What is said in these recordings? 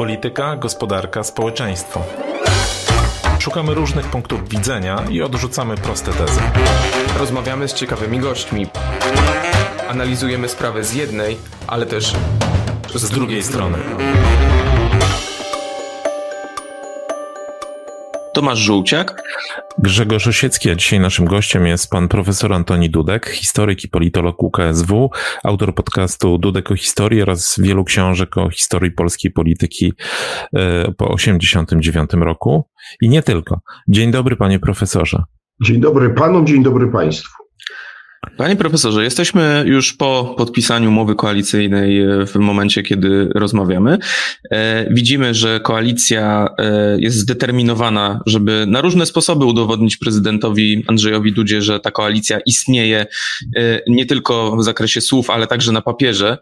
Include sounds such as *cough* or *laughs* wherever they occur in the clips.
Polityka, gospodarka, społeczeństwo. Szukamy różnych punktów widzenia i odrzucamy proste tezy. Rozmawiamy z ciekawymi gośćmi. Analizujemy sprawę z jednej, ale też z drugiej strony. Tomasz Żółciak. Grzegorz Osiecki, a dzisiaj naszym gościem jest pan profesor Antoni Dudek, historyk i politolog UKSW, autor podcastu Dudek o historii oraz wielu książek o historii polskiej polityki e, po 1989 roku. I nie tylko. Dzień dobry, panie profesorze. Dzień dobry panom, dzień dobry państwu. Panie profesorze, jesteśmy już po podpisaniu umowy koalicyjnej e, w momencie, kiedy rozmawiamy. E, widzimy, że koalicja e, jest zdeterminowana, żeby na różne sposoby udowodnić prezydentowi Andrzejowi Dudzie, że ta koalicja istnieje nie tylko w zakresie słów, ale także na papierze.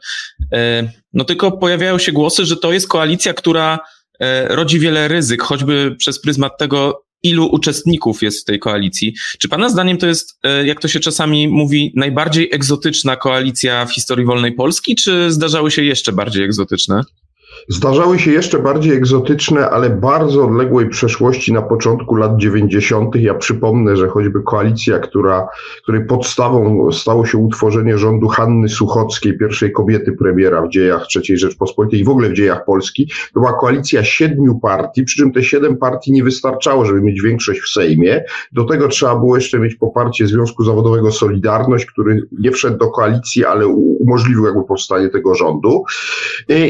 No tylko pojawiają się głosy, że to jest koalicja, która rodzi wiele ryzyk, choćby przez pryzmat tego, ilu uczestników jest w tej koalicji. Czy Pana zdaniem to jest, e, jak to się czasami mówi, najbardziej egzotyczna koalicja w historii wolnej Polski, czy zdarzały się jeszcze bardziej egzotyczne? Zdarzały się jeszcze bardziej egzotyczne, ale bardzo odległej przeszłości na początku lat 90. Ja przypomnę, że choćby koalicja, która, której podstawą stało się utworzenie rządu Hanny Suchockiej, pierwszej kobiety premiera w dziejach III Rzeczpospolitej i w ogóle w dziejach Polski, to była koalicja siedmiu partii, przy czym te siedem partii nie wystarczało, żeby mieć większość w Sejmie. Do tego trzeba było jeszcze mieć poparcie Związku Zawodowego Solidarność, który nie wszedł do koalicji, ale umożliwił jakby powstanie tego rządu.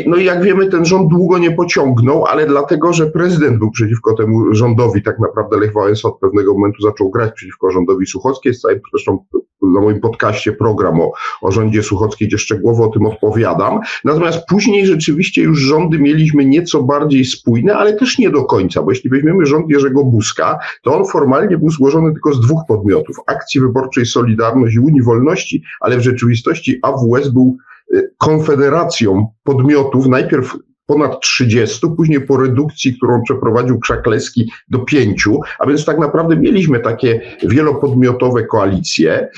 No i jak wiemy, ten rząd długo nie pociągnął, ale dlatego, że prezydent był przeciwko temu rządowi, tak naprawdę Lech Wałęsa od pewnego momentu zaczął grać przeciwko rządowi Suchockiej, jest zresztą na moim podcaście program o, o rządzie Suchockiej, gdzie szczegółowo o tym opowiadam. Natomiast później rzeczywiście już rządy mieliśmy nieco bardziej spójne, ale też nie do końca, bo jeśli weźmiemy rząd Jerzego Buzka, to on formalnie był złożony tylko z dwóch podmiotów, Akcji Wyborczej Solidarność i Unii Wolności, ale w rzeczywistości AWS był y, konfederacją podmiotów, najpierw ponad 30, później po redukcji, którą przeprowadził Krzakleski do pięciu, a więc tak naprawdę mieliśmy takie wielopodmiotowe koalicje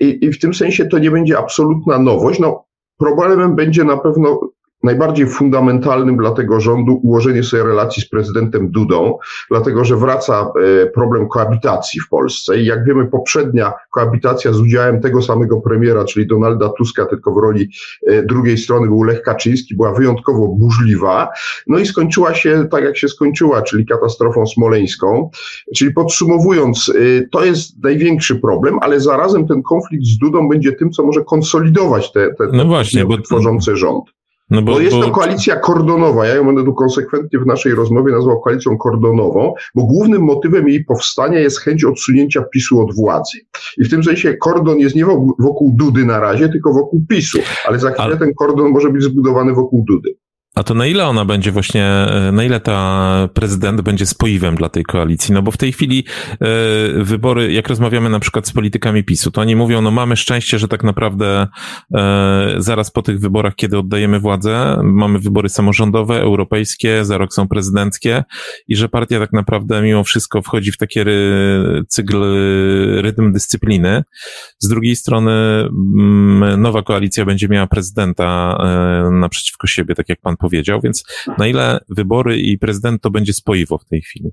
i, i w tym sensie to nie będzie absolutna nowość. No, problemem będzie na pewno najbardziej fundamentalnym dla tego rządu ułożenie sobie relacji z prezydentem Dudą, dlatego że wraca e, problem koabitacji w Polsce. I jak wiemy poprzednia koabitacja z udziałem tego samego premiera, czyli Donalda Tuska, tylko w roli e, drugiej strony był Lech Kaczyński, była wyjątkowo burzliwa, no i skończyła się tak jak się skończyła, czyli katastrofą smoleńską, czyli podsumowując, e, to jest największy problem, ale zarazem ten konflikt z Dudą będzie tym, co może konsolidować te, te, te no właśnie, bo tworzące rząd. No bo, bo jest to koalicja kordonowa. Ja ją będę tu konsekwentnie w naszej rozmowie nazwał koalicją kordonową, bo głównym motywem jej powstania jest chęć odsunięcia PiSu od władzy. I w tym sensie kordon jest nie wokół Dudy na razie, tylko wokół PiSu, ale za chwilę ale... ten kordon może być zbudowany wokół Dudy. A to na ile ona będzie właśnie, e, na ile ta prezydent będzie spoiwem dla tej koalicji? No bo w tej chwili e, wybory, jak rozmawiamy na przykład z politykami PiSu, to oni mówią, no mamy szczęście, że tak naprawdę e, zaraz po tych wyborach, kiedy oddajemy władzę, mamy wybory samorządowe, europejskie, za rok są prezydenckie i że partia tak naprawdę mimo wszystko wchodzi w taki ry, cykl, rytm dyscypliny. Z drugiej strony mm, nowa koalicja będzie miała prezydenta naprzeciwko siebie, tak jak pan powiedział, więc na ile wybory i prezydent to będzie spoiwo w tej chwili?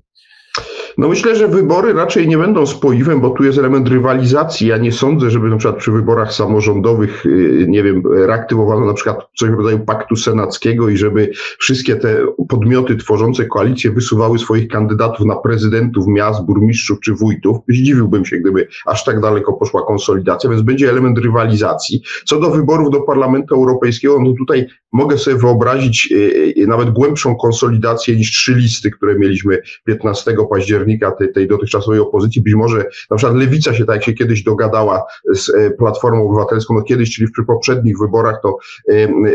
No myślę, że wybory raczej nie będą spoiwem, bo tu jest element rywalizacji. Ja nie sądzę, żeby na przykład przy wyborach samorządowych, y, nie wiem, reaktywowano na przykład coś w rodzaju paktu senackiego i żeby wszystkie te podmioty tworzące koalicję wysuwały swoich kandydatów na prezydentów miast, burmistrzów czy wójtów. Zdziwiłbym się, gdyby aż tak daleko poszła konsolidacja, więc będzie element rywalizacji. Co do wyborów do Parlamentu Europejskiego, no tutaj mogę sobie wyobrazić y, y, nawet głębszą konsolidację niż trzy listy, które mieliśmy 15 października tej, tej dotychczasowej opozycji. Być może na przykład Lewica się tak jak się kiedyś dogadała z e, Platformą Obywatelską, no kiedyś, czyli przy poprzednich wyborach, to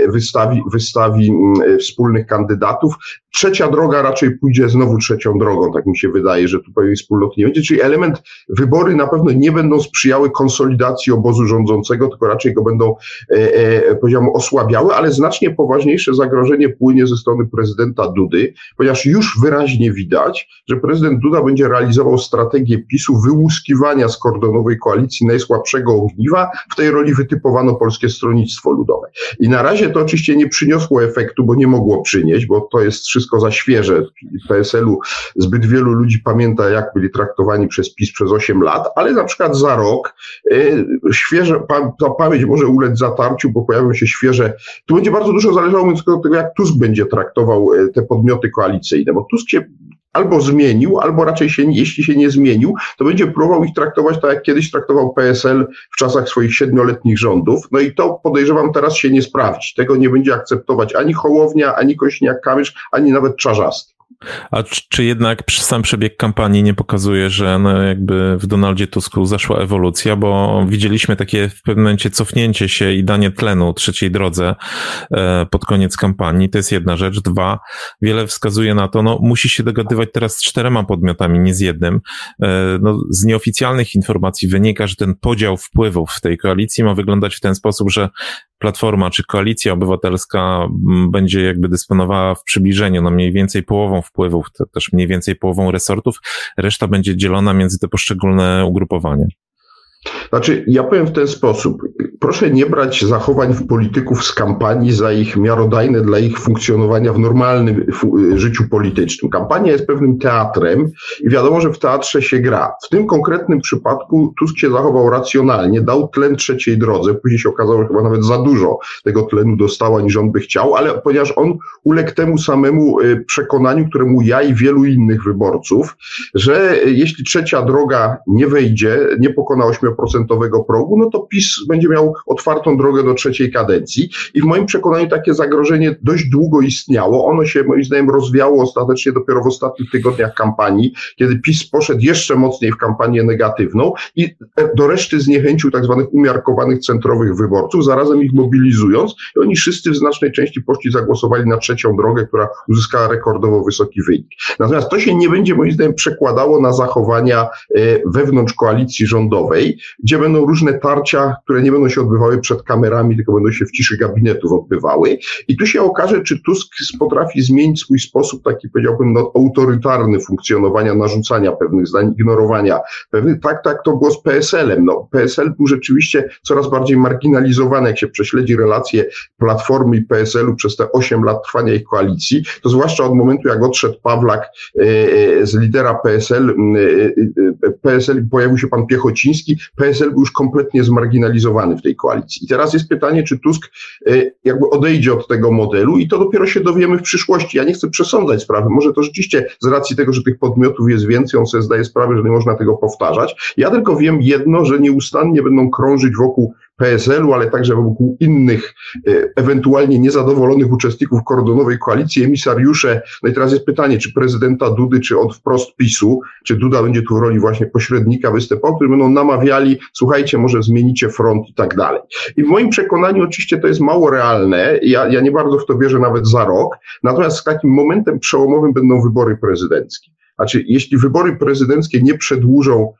wystawi, wystawi wspólnych kandydatów. Trzecia droga raczej pójdzie znowu trzecią drogą, tak mi się wydaje, że tu pewnej wspólnoty nie będzie, czyli element wybory na pewno nie będą sprzyjały konsolidacji obozu rządzącego, tylko raczej go będą, e, e, osłabiały, ale znacznie znacznie poważniejsze zagrożenie płynie ze strony prezydenta Dudy, ponieważ już wyraźnie widać, że prezydent Duda będzie realizował strategię PiSu wyłuskiwania z kordonowej koalicji najsłabszego ogniwa. W tej roli wytypowano Polskie Stronnictwo Ludowe. I na razie to oczywiście nie przyniosło efektu, bo nie mogło przynieść, bo to jest wszystko za świeże. PSL-u zbyt wielu ludzi pamięta, jak byli traktowani przez PiS przez 8 lat, ale na przykład za rok y, świeże, pa, ta pamięć może ulec zatarciu, bo pojawią się świeże. Tu będzie bardzo dużo zależało od tego, jak Tusk będzie traktował y, te podmioty koalicyjne, bo Tusk się albo zmienił, albo raczej się, jeśli się nie zmienił, to będzie próbował ich traktować tak, jak kiedyś traktował PSL w czasach swoich siedmioletnich rządów. No i to podejrzewam teraz się nie sprawdzi. Tego nie będzie akceptować ani Hołownia, ani Kośniak-Kamysz, ani nawet Czarzasty. A czy, czy jednak sam przebieg kampanii nie pokazuje, że no jakby w Donaldzie Tusku zaszła ewolucja, bo widzieliśmy takie w pewnym momencie cofnięcie się i danie tlenu trzeciej drodze e, pod koniec kampanii. To jest jedna rzecz. Dwa, wiele wskazuje na to, no musi się dogadywać teraz z czterema podmiotami, nie z jednym. E, no, z nieoficjalnych informacji wynika, że ten podział wpływów w tej koalicji ma wyglądać w ten sposób, że Platforma czy Koalicja Obywatelska będzie jakby dysponowała w przybliżeniu, no mniej więcej połową wpływów, też mniej więcej połową resortów, reszta będzie dzielona między te poszczególne ugrupowania. Znaczy, ja powiem w ten sposób. Proszę nie brać zachowań w polityków z kampanii za ich miarodajne dla ich funkcjonowania w normalnym y, życiu politycznym. Kampania jest pewnym teatrem i wiadomo, że w teatrze się gra. W tym konkretnym przypadku Tusk się zachował racjonalnie, dał tlen trzeciej drodze. Później się okazało, że chyba nawet za dużo tego tlenu dostała niż on by chciał, ale ponieważ on uległ temu samemu y, przekonaniu, któremu ja i wielu innych wyborców, że y, jeśli trzecia droga nie wejdzie, nie pokonała ośmiu 7% progu, no to PiS będzie miał otwartą drogę do trzeciej kadencji. I w moim przekonaniu takie zagrożenie dość długo istniało. Ono się moim zdaniem rozwiało ostatecznie dopiero w ostatnich tygodniach kampanii, kiedy PiS poszedł jeszcze mocniej w kampanię negatywną i do reszty zniechęcił tak zwanych umiarkowanych centrowych wyborców, zarazem ich mobilizując i oni wszyscy w znacznej części poszli zagłosowali na trzecią drogę, która uzyskała rekordowo wysoki wynik. Natomiast to się nie będzie moim zdaniem przekładało na zachowania e, wewnątrz koalicji rządowej, gdzie będą różne tarcia, które nie będą się odbywały przed kamerami, tylko będą się w ciszy gabinetów odbywały. I tu się okaże, czy Tusk potrafi zmienić swój sposób, taki powiedziałbym, no, autorytarny funkcjonowania, narzucania pewnych zdań, ignorowania pewnych. Tak, tak, to było z PSL-em. No, PSL był rzeczywiście coraz bardziej marginalizowany, jak się prześledzi relacje Platformy i PSL-u przez te 8 lat trwania ich koalicji, to zwłaszcza od momentu, jak odszedł Pawlak e, e, z lidera PSL, e, PSL pojawił się pan Piechociński, PSL był już kompletnie zmarginalizowany w tej koalicji. I teraz jest pytanie, czy Tusk e, jakby odejdzie od tego modelu i to dopiero się dowiemy w przyszłości. Ja nie chcę przesądzać sprawy. Może to rzeczywiście z racji tego, że tych podmiotów jest więcej, on sobie zdaje sprawę, że nie można tego powtarzać. Ja tylko wiem jedno, że nieustannie będą krążyć wokół PSL-u, ale także wokół innych e, ewentualnie niezadowolonych uczestników kordonowej koalicji, emisariusze. No i teraz jest pytanie, czy prezydenta Dudy, czy od wprost PiSu, czy Duda będzie tu w roli właśnie pośrednika występował, którzy będą namawiali, słuchajcie, może zmienicie front i tak dalej. I w moim przekonaniu oczywiście to jest mało realne, ja, ja nie bardzo w to wierzę nawet za rok, natomiast takim momentem przełomowym będą wybory prezydenckie. Znaczy, jeśli wybory prezydenckie nie przedłużą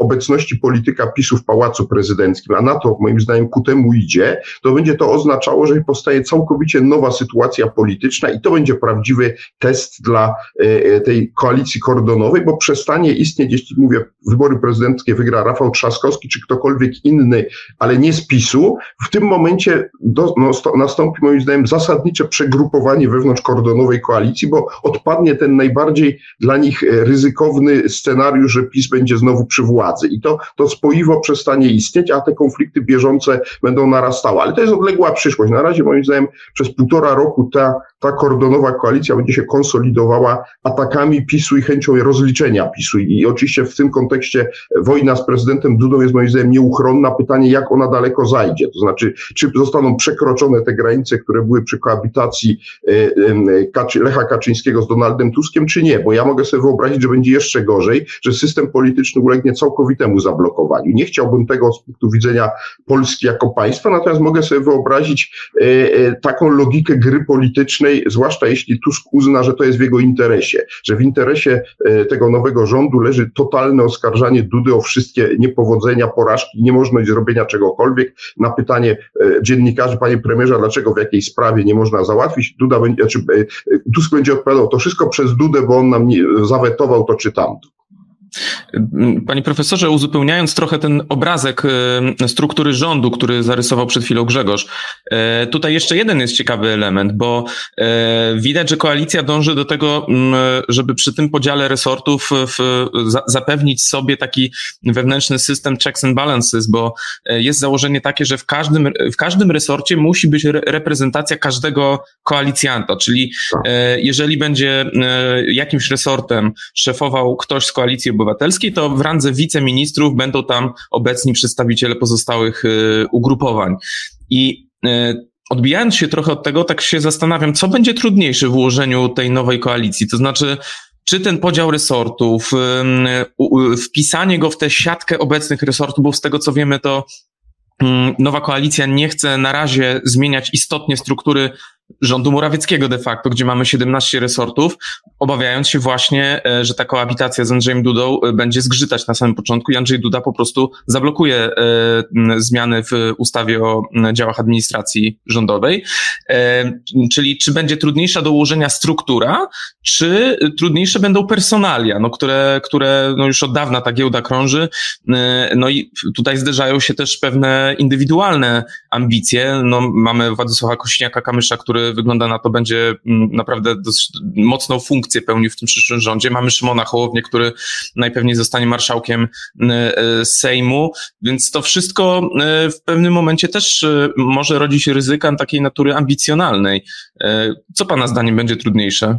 obecności polityka PiSu w Pałacu Prezydenckim, a na to moim zdaniem ku temu idzie, to będzie to oznaczało, że powstaje całkowicie nowa sytuacja polityczna i to będzie prawdziwy test dla e, tej koalicji kordonowej, bo przestanie istnieć, jeśli mówię, wybory prezydenckie wygra Rafał Trzaskowski czy ktokolwiek inny, ale nie z PiSu, w tym momencie do, no, nastąpi moim zdaniem zasadnicze przegrupowanie wewnątrz kordonowej koalicji, bo odpadnie ten najbardziej dla nich e, ryzykowny scenariusz, że PiS będzie znowu przy władzy. I to, to spoiwo przestanie istnieć, a te konflikty bieżące będą narastały. Ale to jest odległa przyszłość. Na razie moim zdaniem przez półtora roku ta, ta kordonowa koalicja będzie się konsolidowała atakami PiSu i chęcią rozliczenia PiSu. I oczywiście w tym kontekście wojna z prezydentem Dudą jest moim zdaniem nieuchronna. Pytanie, jak ona daleko zajdzie. To znaczy, czy zostaną przekroczone te granice, które były przy koabitacji e, Lecha Kaczyńskiego z Donaldem Tuskiem, czy nie? Bo ja mogę sobie wyobrazić, że będzie jeszcze gorzej, że system polityczny ulegnie całkowitemu zablokowaniu. Nie chciałbym tego z punktu widzenia Polski jako państwa, natomiast mogę sobie wyobrazić e, e, taką logikę gry politycznej, zwłaszcza jeśli Tusk uzna, że to jest w jego interesie, że w interesie e, tego nowego rządu leży totalne oskarżanie Dudy o wszystkie niepowodzenia, porażki, niemożność zrobienia czegokolwiek. Na pytanie e, dziennikarzy, panie premierze, dlaczego w jakiej sprawie nie można załatwić, Duda będzie, znaczy, Tusk będzie odpowiadał, to wszystko przez Dudę, bo on nam nie, zawetował to czy tamto. Panie profesorze, uzupełniając trochę ten obrazek e, struktury rządu, który zarysował przed chwilą Grzegorz, e, tutaj jeszcze jeden jest ciekawy element, bo e, widać, że koalicja dąży do tego, żeby przy tym podziale resortów zapewnić sobie taki wewnętrzny system checks and balances, bo jest założenie takie, że w każdym, w każdym resorcie musi być reprezentacja każdego koalicjanta, czyli jeżeli będzie jakimś resortem szefował ktoś z koalicji Obywatelskiej, to w randze wiceministrów będą tam obecni przedstawiciele pozostałych y, ugrupowań. I y, odbijając się trochę od tego, tak się zastanawiam, co będzie trudniejsze w ułożeniu tej nowej koalicji. To znaczy, czy ten podział resortów, wpisanie go w tę siatkę obecnych resortów, bo z tego co wiemy, to nowa koalicja nie chce na razie zmieniać istotnie struktury rządu Morawieckiego de facto, gdzie mamy 17 resortów, obawiając się właśnie, e, że ta koabitacja z Andrzejem Dudą e, będzie zgrzytać na samym początku i Andrzej Duda po prostu zablokuje e, zmiany w ustawie o działach administracji rządowej. Czyli czy będzie trudniejsza do ułożenia struktura, czy trudniejsze będą personalia, no, które, które no już od dawna ta giełda krąży. No i tutaj zderzają się też pewne indywidualne ambicje. No, mamy Władysława Kośniaka-Kamysza, który który wygląda na to będzie mm, naprawdę dosyć mocną funkcję pełnił w tym przyszłym rządzie. Mamy Szymona Hołownię, który najpewniej zostanie marszałkiem mm, e, Sejmu, więc to wszystko e, w pewnym momencie też może rodzić ryzyka takiej natury ambicjonalnej. Co Pana zdaniem będzie trudniejsze?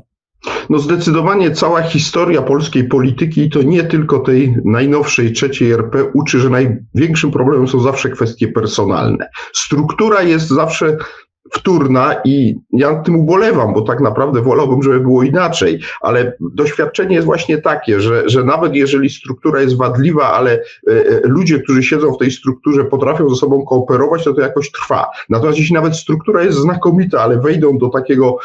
No zdecydowanie cała historia polskiej polityki, to nie tylko tej najnowszej trzeciej RP, uczy, że największym problemem są zawsze kwestie personalne. Struktura jest zawsze wtórna i ja tym ubolewam, bo tak naprawdę wolałbym, żeby było inaczej, ale doświadczenie jest właśnie takie, że, że nawet jeżeli struktura jest wadliwa, ale e, e, ludzie, którzy siedzą w tej strukturze potrafią ze sobą kooperować, to to jakoś trwa. Natomiast jeśli nawet struktura jest znakomita, ale wejdą do takiego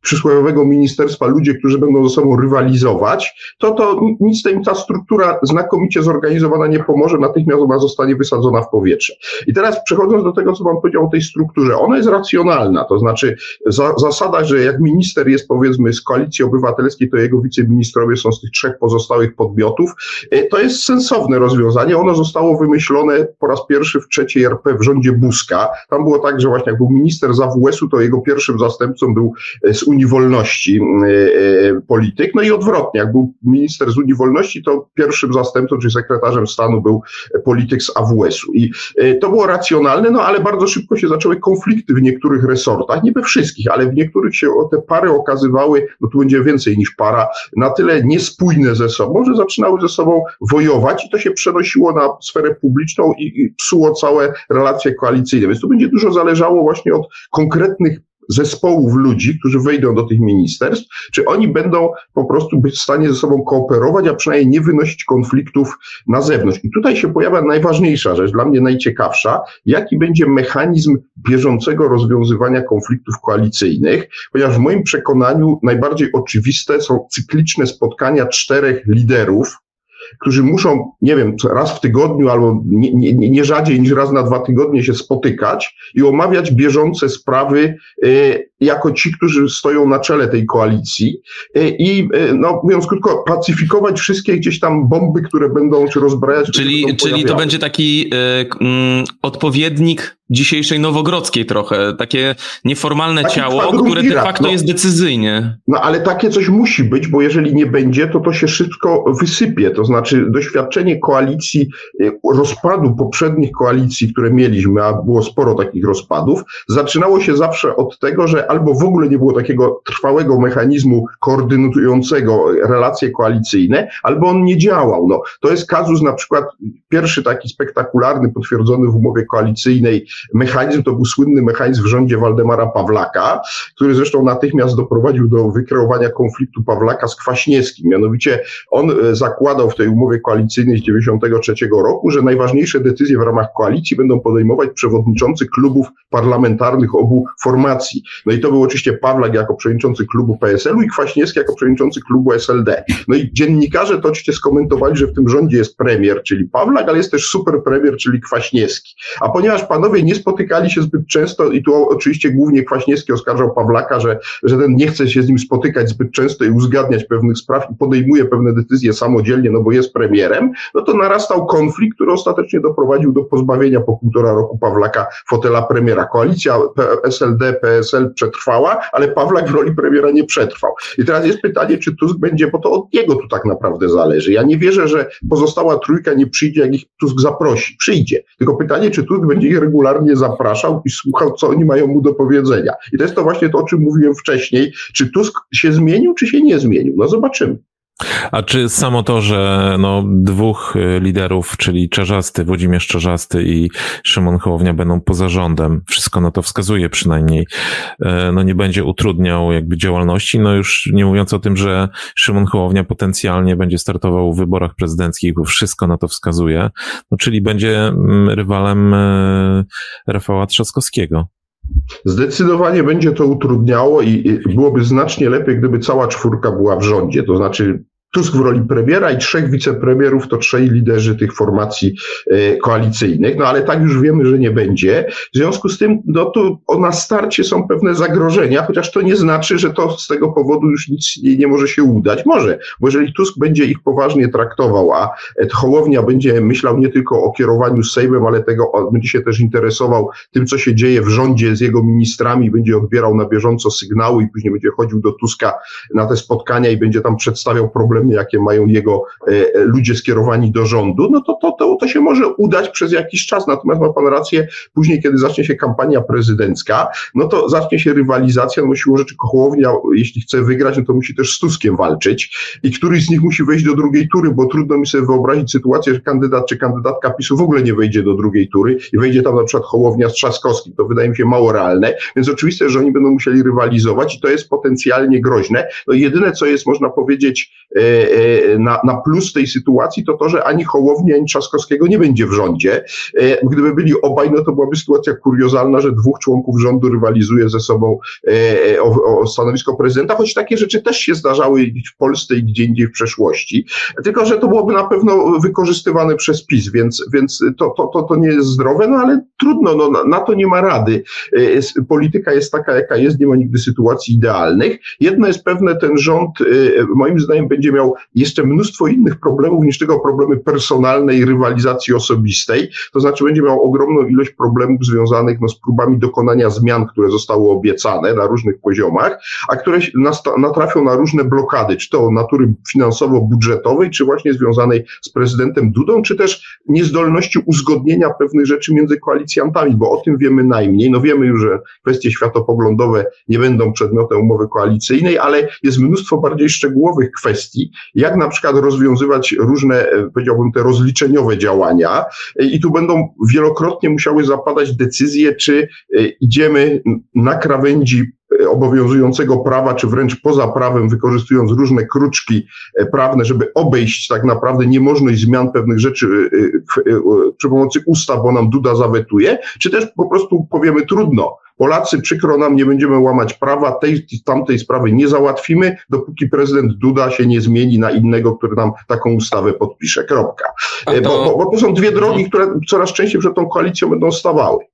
przysłowiowego ministerstwa ludzie, którzy będą ze sobą rywalizować, to to nic im ta struktura znakomicie zorganizowana nie pomoże, natychmiast ona zostanie wysadzona w powietrze. I teraz przechodząc do tego, co pan powiedział o tej strukturze, ona jest racjonalna, to znaczy za, zasada, że jak minister jest powiedzmy z koalicji obywatelskiej, to jego wiceministrowie są z tych trzech pozostałych podmiotów, e, to jest sensowne rozwiązanie. Ono zostało wymyślone po raz pierwszy w trzeciej RP w rządzie Buzka. Tam było tak, że właśnie jak był minister z AWS-u, to jego pierwszym zastępcą był e, z Unii Wolności e, e, polityk, no i odwrotnie, jak był minister z Unii Wolności, to pierwszym zastępcą, czy sekretarzem stanu był polityk z AWS-u. I e, to było racjonalne, no ale bardzo szybko się zaczęły konflikty w niektórych resortach, nie we wszystkich, ale w niektórych się te pary okazywały, no tu będzie więcej niż para, na tyle niespójne ze sobą, że zaczynały ze sobą wojować i to się przenosiło na sferę publiczną i, i psuło całe relacje koalicyjne. Więc to będzie dużo zależało właśnie od konkretnych zespołów ludzi, którzy wejdą do tych ministerstw, czy oni będą po prostu być w stanie ze sobą kooperować, a przynajmniej nie wynosić konfliktów na zewnątrz. I tutaj się pojawia najważniejsza rzecz, dla mnie najciekawsza, jaki będzie mechanizm bieżącego rozwiązywania konfliktów koalicyjnych, ponieważ w moim przekonaniu najbardziej oczywiste są cykliczne spotkania czterech liderów, którzy muszą, nie wiem, raz w tygodniu albo nie, nie, nie rzadziej niż raz na dwa tygodnie się spotykać i omawiać bieżące sprawy y, jako ci, którzy stoją na czele tej koalicji y, i, y, no, mówiąc krótko, pacyfikować wszystkie gdzieś tam bomby, które będą, czy rozbrajać. Czyli, czyli to będzie taki y, y, odpowiednik dzisiejszej Nowogrodzkiej trochę, takie nieformalne Taki ciało, które de facto no, jest decyzyjnie. No ale takie coś musi być, bo jeżeli nie będzie, to to się szybko wysypie. To znaczy doświadczenie koalicji, rozpadu poprzednich koalicji, które mieliśmy, a było sporo takich rozpadów, zaczynało się zawsze od tego, że albo w ogóle nie było takiego trwałego mechanizmu koordynującego relacje koalicyjne, albo on nie działał. No, to jest kazus na przykład, pierwszy taki spektakularny, potwierdzony w umowie koalicyjnej mechanizm, to był słynny mechanizm w rządzie Waldemara Pawlaka, który zresztą natychmiast doprowadził do wykreowania konfliktu Pawlaka z Kwaśniewskim. Mianowicie on e, zakładał w tej umowie koalicyjnej z 1993 roku, że najważniejsze decyzje w ramach koalicji będą podejmować przewodniczący klubów parlamentarnych obu formacji. No i i to był oczywiście Pawlak jako przewodniczący klubu PSL-u i Kwaśniewski jako przewodniczący klubu SLD. No i dziennikarze to oczywiście skomentowali, że w tym rządzie jest premier, czyli Pawlak, ale jest też super premier, czyli Kwaśniewski. A ponieważ panowie nie spotykali się zbyt często i tu oczywiście głównie Kwaśniewski oskarżał Pawlaka, że, że ten nie chce się z nim spotykać zbyt często i uzgadniać pewnych spraw i podejmuje pewne decyzje samodzielnie, no bo jest premierem, no to narastał konflikt, który ostatecznie doprowadził do pozbawienia po półtora roku Pawlaka fotela premiera. Koalicja SLD, PSL przetrwała, ale Pawlak w roli premiera nie przetrwał. I teraz jest pytanie, czy Tusk będzie, bo to od niego tu tak naprawdę zależy. Ja nie wierzę, że pozostała trójka nie przyjdzie, jak ich Tusk zaprosi. Przyjdzie. Tylko pytanie, czy Tusk będzie ich regularnie zapraszał i słuchał, co oni mają mu do powiedzenia. I to jest to właśnie to, o czym mówiłem wcześniej. Czy Tusk się zmienił, czy się nie zmienił? No zobaczymy. A czy samo to, że no, dwóch y, liderów, czyli Czarzasty, Włodzimierz Czarzasty i Szymon Hołownia będą poza rządem, wszystko na to wskazuje przynajmniej, y, no nie będzie utrudniał jakby działalności, no już nie mówiąc o tym, że Szymon Hołownia potencjalnie będzie startował w wyborach prezydenckich, bo wszystko na to wskazuje, no czyli będzie mm, rywalem y, Rafała Trzaskowskiego. Zdecydowanie będzie to utrudniało i byłoby znacznie lepiej, gdyby cała czwórka była w rządzie. To znaczy Tusk w roli premiera i trzech wicepremierów to trzej liderzy tych formacji e, koalicyjnych, no ale tak już wiemy, że nie będzie. W związku z tym, no tu na starcie są pewne zagrożenia, chociaż to nie znaczy, że to z tego powodu już nic nie, może się udać. Może, bo jeżeli Tusk będzie ich poważnie traktował, a Hołownia będzie myślał nie tylko o kierowaniu Sejmem, ale tego będzie się też interesował tym, co się dzieje w rządzie z jego ministrami, będzie odbierał na bieżąco sygnały i później będzie chodził do Tuska na te spotkania i będzie tam przedstawiał problemy jakie mają jego e, e, ludzie skierowani do rządu, no to, to, to, to się może udać przez jakiś czas. Natomiast ma pan rację, później, kiedy zacznie się kampania prezydencka, no to zacznie się rywalizacja, no siłą rzeczy Hołownia, jeśli chce wygrać, no to musi też z Tuskiem walczyć i któryś z nich musi wejść do drugiej tury, bo trudno mi sobie wyobrazić sytuację, że kandydat czy kandydatka PiSu w ogóle nie wejdzie do drugiej tury i wejdzie tam na przykład Hołownia z Trzaskowskim. To wydaje mi się mało realne, więc oczywiste, że oni będą musieli rywalizować i to jest potencjalnie groźne. No jedyne, co jest, można powiedzieć, E, na, na plus tej sytuacji to to, że ani Hołowni, ani Trzaskowskiego nie będzie w rządzie. E, gdyby byli obaj, no to byłaby sytuacja kuriozalna, że dwóch członków rządu rywalizuje ze sobą e, o, o stanowisko prezydenta, choć takie rzeczy też się zdarzały w Polsce i gdzie indziej w przeszłości. Tylko, że to byłoby na pewno wykorzystywane przez PiS, więc, więc to, to, to, to nie jest zdrowe, no ale trudno, no, na, na to nie ma rady. Polityka jest taka, jaka jest, nie ma nigdy sytuacji idealnych. Jedno jest pewne, ten rząd moim zdaniem będzie miał miał jeszcze mnóstwo innych problemów niż tylko problemy personalne i rywalizacji osobistej. To znaczy będzie miał ogromną ilość problemów związanych no, z próbami dokonania zmian, które zostały obiecane na różnych poziomach, a które natrafią na różne blokady, czy to natury finansowo-budżetowej, czy właśnie związanej z prezydentem Dudą, czy też niezdolności uzgodnienia pewnych rzeczy między koalicjantami, bo o tym wiemy najmniej. No wiemy już, że kwestie światopoglądowe nie będą przedmiotem umowy koalicyjnej, ale jest mnóstwo bardziej szczegółowych kwestii, jak na przykład rozwiązywać różne, e, powiedziałbym, te rozliczeniowe działania? E, i tu będą wielokrotnie musiały zapadać decyzje, czy e, idziemy na krawędzi obowiązującego prawa, czy wręcz poza prawem, wykorzystując różne kruczki prawne, żeby obejść tak naprawdę niemożność zmian pewnych rzeczy przy pomocy ustaw, bo nam Duda zawetuje, czy też po prostu powiemy trudno, Polacy, przykro nam, nie będziemy łamać prawa, tej tamtej sprawy nie załatwimy, dopóki prezydent Duda się nie zmieni na innego, który nam taką ustawę podpisze. Kropka. To... Bo, bo, bo to są dwie drogi, które coraz częściej przed tą koalicją będą stawały.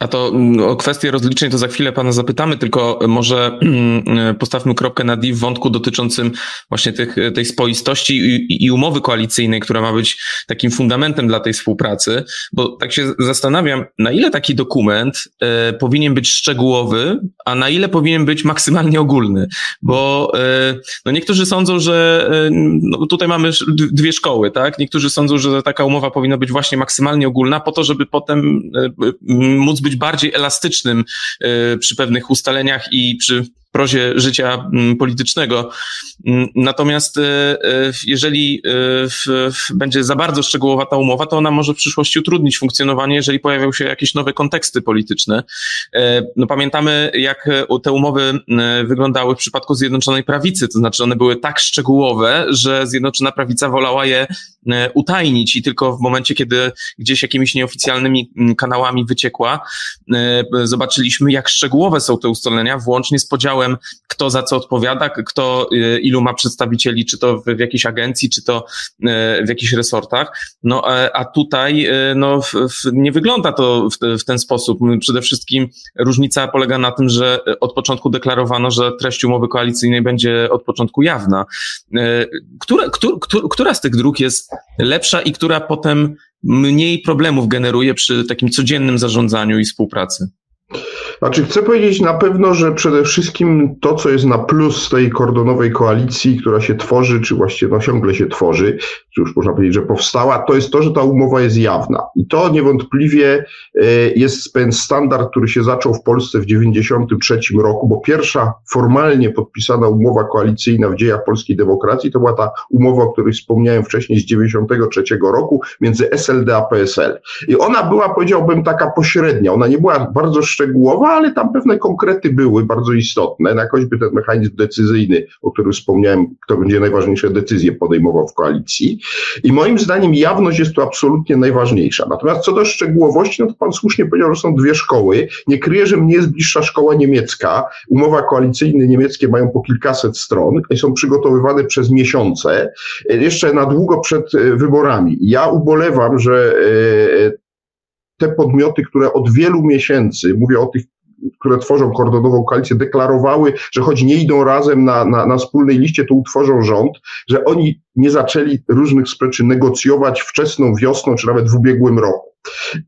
A to mm, o kwestię rozliczeń to za chwilę pana zapytamy, tylko może mm, postawmy kropkę na D w wątku dotyczącym właśnie tych, tej spoistości i, i, umowy koalicyjnej, która ma być takim fundamentem dla tej współpracy, bo tak się zastanawiam, na ile taki dokument e, powinien być szczegółowy, a na ile powinien być maksymalnie ogólny, bo e, no niektórzy sądzą, że e, no tutaj mamy dwie szkoły, tak? Niektórzy sądzą, że taka umowa powinna być właśnie maksymalnie ogólna po to, żeby potem móc być bardziej elastycznym y, przy pewnych ustaleniach i przy prozie życia mm, politycznego. Mm, natomiast jeżeli będzie za bardzo szczegółowa ta umowa, to ona może w przyszłości utrudnić funkcjonowanie, jeżeli pojawią się jakieś nowe konteksty polityczne. No pamiętamy, jak te umowy wyglądały w przypadku Zjednoczonej Prawicy, to znaczy one były tak szczegółowe, że Zjednoczona Prawica wolała je utajnić i tylko w momencie, kiedy gdzieś jakimiś nieoficjalnymi mm, kanałami wyciekła, zobaczyliśmy, jak szczegółowe są te ustalenia, włącznie z podziałem, kto za co odpowiada, kto ilu ma przedstawicieli, czy to w, jakiejś agencji, czy to w jakichś resortach. No, a tutaj no, nie wygląda to w, w ten sposób. Przede wszystkim różnica polega na tym, że od początku deklarowano, że treść umowy koalicyjnej będzie od początku jawna. Która z tych dróg jest lepsza i która potem mniej problemów generuje przy takim codziennym zarządzaniu i współpracy? Znaczy, chcę powiedzieć na pewno, że przede wszystkim to, co jest na plus tej kordonowej koalicji, która się tworzy, czy właściwie no, ciągle się tworzy, już można powiedzieć, że powstała, to jest to, że ta umowa jest jawna. I to niewątpliwie e, jest pewien standard, który się zaczął w Polsce w 1993 roku, bo pierwsza formalnie podpisana umowa koalicyjna w dziejach polskiej demokracji to była ta umowa, o której wspomniałem wcześniej z 1993 roku między SLD a PSL. I ona była, powiedziałbym, taka pośrednia. Ona nie była bardzo szczegółowa, ale tam pewne konkrety były bardzo istotne, na choćby ten mechanizm decyzyjny, o którym wspomniałem, kto będzie najważniejsze decyzje podejmował w koalicji. I moim zdaniem jawność jest tu absolutnie najważniejsza. Natomiast co do szczegółowości, no to pan słusznie powiedział, że są dwie szkoły. Nie kryję, że mnie jest bliższa szkoła niemiecka. Umowa koalicyjne niemieckie mają po kilkaset stron i są przygotowywane przez miesiące, jeszcze na długo przed e, wyborami. Ja ubolewam, że e, te podmioty, które od wielu miesięcy, mówię o tych które tworzą kordonową koalicję, deklarowały, że choć nie idą razem na, na, na wspólnej liście, to utworzą rząd, że oni nie zaczęli różnych spraw negocjować wczesną wiosną, czy nawet w ubiegłym roku.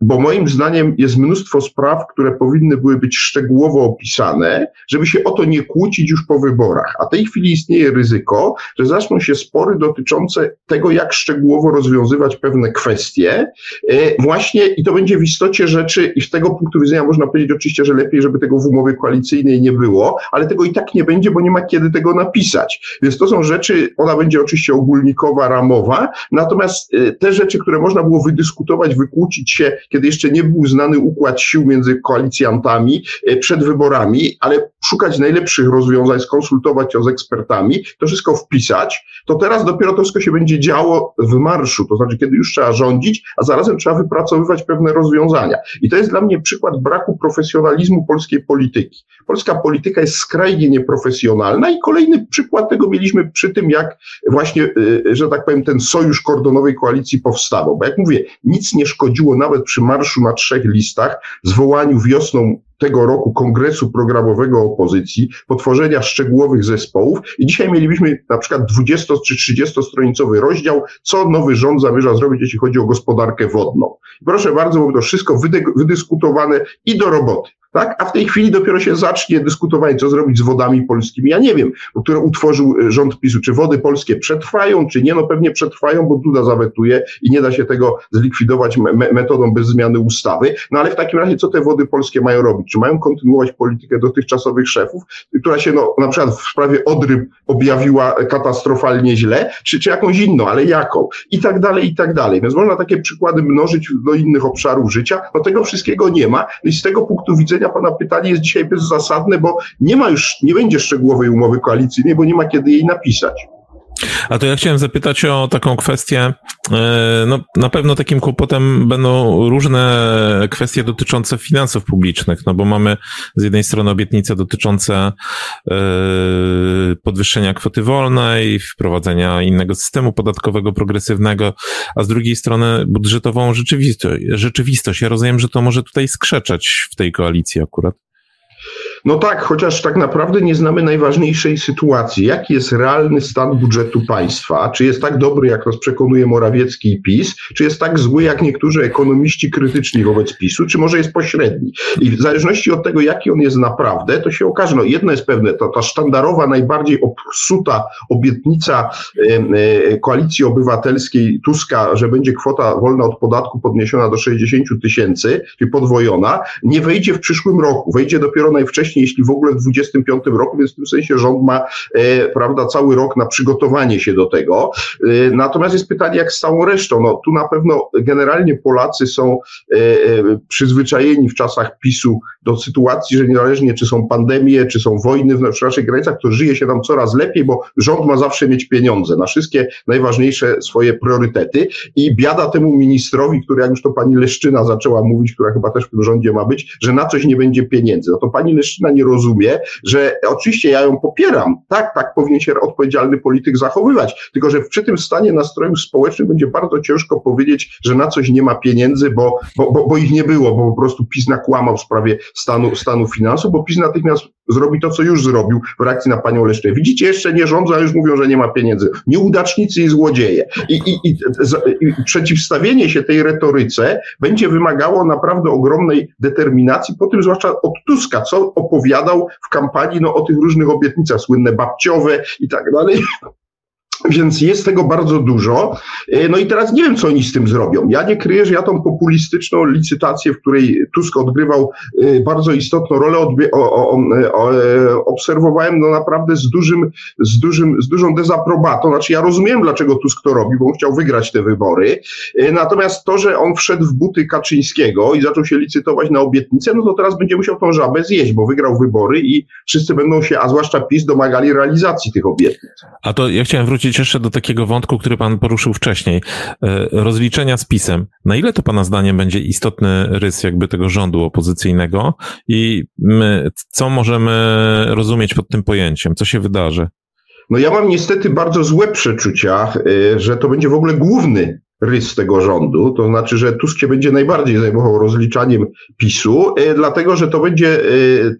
Bo moim zdaniem jest mnóstwo spraw, które powinny były być szczegółowo opisane, żeby się o to nie kłócić już po wyborach. A w tej chwili istnieje ryzyko, że zaczną się spory dotyczące tego, jak szczegółowo rozwiązywać pewne kwestie. E, właśnie i to będzie w istocie rzeczy, i z tego punktu widzenia można powiedzieć oczywiście, że lepiej, żeby tego w umowie koalicyjnej nie było, ale tego i tak nie będzie, bo nie ma kiedy tego napisać. Więc to są rzeczy, ona będzie oczywiście ogólnikowa, ramowa, natomiast e, te rzeczy, które można było wydyskutować, wykłócić, się, kiedy jeszcze nie był znany układ sił między koalicjantami e, przed wyborami, ale szukać najlepszych rozwiązań, skonsultować ją z ekspertami, to wszystko wpisać, to teraz dopiero to wszystko się będzie działo w marszu, to znaczy kiedy już trzeba rządzić, a zarazem trzeba wypracowywać pewne rozwiązania. I to jest dla mnie przykład braku profesjonalizmu polskiej polityki. Polska polityka jest skrajnie nieprofesjonalna i kolejny przykład tego mieliśmy przy tym, jak właśnie, e, że tak powiem, ten sojusz kordonowej koalicji powstawał. Bo jak mówię, nic nie szkodziło nawet przy marszu na trzech listach, zwołaniu wiosną tego roku kongresu programowego opozycji, potworzenia szczegółowych zespołów i dzisiaj mielibyśmy na przykład 20 czy 30 stronicowy rozdział, co nowy rząd zamierza zrobić, jeśli chodzi o gospodarkę wodną. Proszę bardzo, bo to wszystko wydyskutowane i do roboty tak? A w tej chwili dopiero się zacznie dyskutowanie, co zrobić z wodami polskimi. Ja nie wiem, które utworzył e, rząd PiSu, czy wody polskie przetrwają, czy nie, no pewnie przetrwają, bo Duda zawetuje i nie da się tego zlikwidować me metodą bez zmiany ustawy. No ale w takim razie, co te wody polskie mają robić? Czy mają kontynuować politykę dotychczasowych szefów, która się, no, na przykład w sprawie Odry objawiła katastrofalnie źle, czy, czy jakąś inną, ale jaką? I tak dalej, i tak dalej. Więc można takie przykłady mnożyć do innych obszarów życia. No tego wszystkiego nie ma. I z tego punktu widzenia Pana pytanie jest dzisiaj bezzasadne, bo nie ma już, nie będzie szczegółowej umowy koalicyjnej, bo nie ma kiedy jej napisać. A to ja chciałem zapytać o taką kwestię. E, no, na pewno takim kłopotem będą różne kwestie dotyczące finansów publicznych, no bo mamy z jednej strony obietnice dotyczące e, podwyższenia kwoty wolnej, wprowadzenia innego systemu podatkowego progresywnego, a z drugiej strony budżetową rzeczywistość. rzeczywistość. Ja rozumiem, że to może tutaj skrzeczać w tej koalicji akurat. No tak, chociaż tak naprawdę nie znamy najważniejszej sytuacji. Jaki jest realny stan budżetu państwa? Czy jest tak dobry, jak nas przekonuje Morawiecki i PiS? Czy jest tak zły, jak niektórzy ekonomiści krytyczni wobec PiSu? Czy może jest pośredni? I w zależności od tego, jaki on jest naprawdę, to się okaże. No jedno jest pewne, to ta sztandarowa, najbardziej obsuta obietnica e, Koalicji Obywatelskiej Tuska, że będzie kwota wolna od podatku podniesiona do 60 tysięcy, czyli podwojona, nie wejdzie w przyszłym roku. Wejdzie dopiero najwcześniej wcześniej, jeśli w ogóle w 25 roku, więc w tym sensie rząd ma, e, prawda, cały rok na przygotowanie się do tego. E, natomiast jest pytanie, jak z całą resztą. No, tu na pewno generalnie Polacy są e, przyzwyczajeni w czasach PiSu do sytuacji, że niezależnie czy są pandemie, czy są wojny w naszych granicach, to żyje się nam coraz lepiej, bo rząd ma zawsze mieć pieniądze na wszystkie najważniejsze swoje priorytety i biada temu ministrowi, który jak już to pani Leszczyna zaczęła mówić, która chyba też w tym rządzie ma być, że na coś nie będzie pieniędzy. No to pani Leszczyna nie rozumie, że oczywiście ja ją popieram, tak, tak powinien się odpowiedzialny polityk zachowywać, tylko że przy tym stanie nastrojów społecznych będzie bardzo ciężko powiedzieć, że na coś nie ma pieniędzy, bo, bo, bo, bo ich nie było, bo po prostu PiS nakłamał w sprawie stanu, stanu finansów, bo PiS natychmiast zrobi to, co już zrobił w reakcji na panią Leszczynę. Widzicie, jeszcze nie rządzą, a już mówią, że nie ma pieniędzy. Nieudacznicy i złodzieje. I, i, i, i przeciwstawienie się tej retoryce będzie wymagało naprawdę ogromnej determinacji, po tym zwłaszcza od Tuska, co opowiadał w kampanii no, o tych różnych obietnicach, słynne babciowe i tak dalej. Więc jest tego bardzo dużo. E, no i teraz nie wiem, co oni z tym zrobią. Ja nie kryję, że ja tą populistyczną licytację, w której Tusk odgrywał e, bardzo istotną rolę, odbie- o, o, o, e, obserwowałem no naprawdę z, dużym, z, dużym, z dużą dezaprobatą. Znaczy ja rozumiem, dlaczego Tusk to robi, bo on chciał wygrać te wybory. Natomiast to, że on wszedł w buty Kaczyńskiego i zaczął się licytować na obietnicę, no to teraz będzie musiał tą żabę zjeść, bo wygrał wybory i wszyscy będą się, a zwłaszcza PiS, domagali realizacji tych obietnic. A to ja chciałem wrócić wrócić jeszcze do takiego wątku, który pan poruszył wcześniej. E, rozliczenia z pisem. Na ile to pana zdaniem będzie istotny rys jakby tego rządu opozycyjnego i my, co możemy rozumieć pod tym pojęciem? Co się wydarzy? No ja mam niestety bardzo złe przeczucia, e, że to będzie w ogóle główny rys tego rządu, to znaczy, że Tusk się będzie najbardziej zajmował rozliczaniem PiSu, e, dlatego że to będzie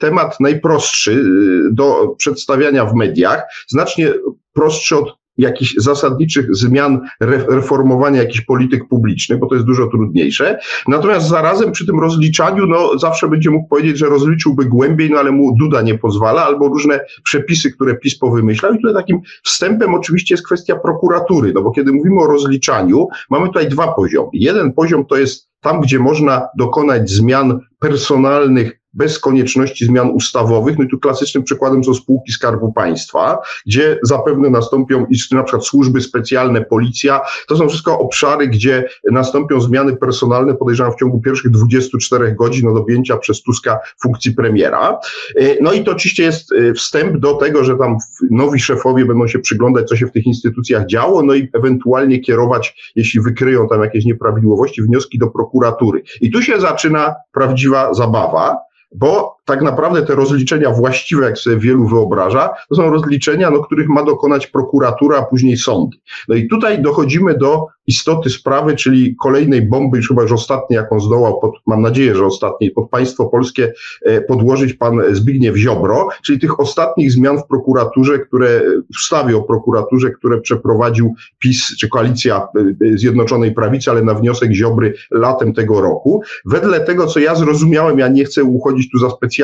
temat najprostszy do przedstawiania w mediach, znacznie prostszy od jakichś zasadniczych zmian, reformowania jakichś polityk publicznych, bo to jest dużo trudniejsze. Natomiast zarazem przy tym rozliczaniu, no zawsze będzie mógł powiedzieć, że rozliczyłby głębiej, no ale mu Duda nie pozwala, albo różne przepisy, które PiS powymyślał. I tutaj takim wstępem oczywiście jest kwestia prokuratury, no bo kiedy mówimy o rozliczaniu, mamy tutaj dwa poziomy. Jeden poziom to jest tam, gdzie można dokonać zmian personalnych bez konieczności zmian ustawowych. No i tu klasycznym przykładem są spółki Skarbu Państwa, gdzie zapewne nastąpią na przykład służby specjalne, policja. To są wszystko obszary, gdzie nastąpią zmiany personalne, podejrzewam, w ciągu pierwszych 24 godzin od objęcia przez Tuska funkcji premiera. E, no i to oczywiście jest e, wstęp do tego, że tam nowi szefowie będą się przyglądać, co się w tych instytucjach działo, no i ewentualnie kierować, jeśli wykryją tam jakieś nieprawidłowości, wnioski do prokuratury. I tu się zaczyna prawdziwa zabawa, bo tak naprawdę te rozliczenia właściwe, jak sobie wielu wyobraża, to są rozliczenia, no, których ma dokonać prokuratura, a później sądy. No i tutaj dochodzimy do istoty sprawy, czyli kolejnej bomby, już chyba już ostatniej, jaką zdołał, pod, mam nadzieję, że ostatniej, pod państwo polskie e, podłożyć pan Zbigniew Ziobro, czyli tych ostatnich zmian w prokuraturze, które, w ustawie o prokuraturze, które przeprowadził PiS, czy koalicja e, Zjednoczonej Prawicy, ale na wniosek Ziobry latem tego roku. Wedle tego, co ja zrozumiałem, ja nie chcę uchodzić tu za specjalistę,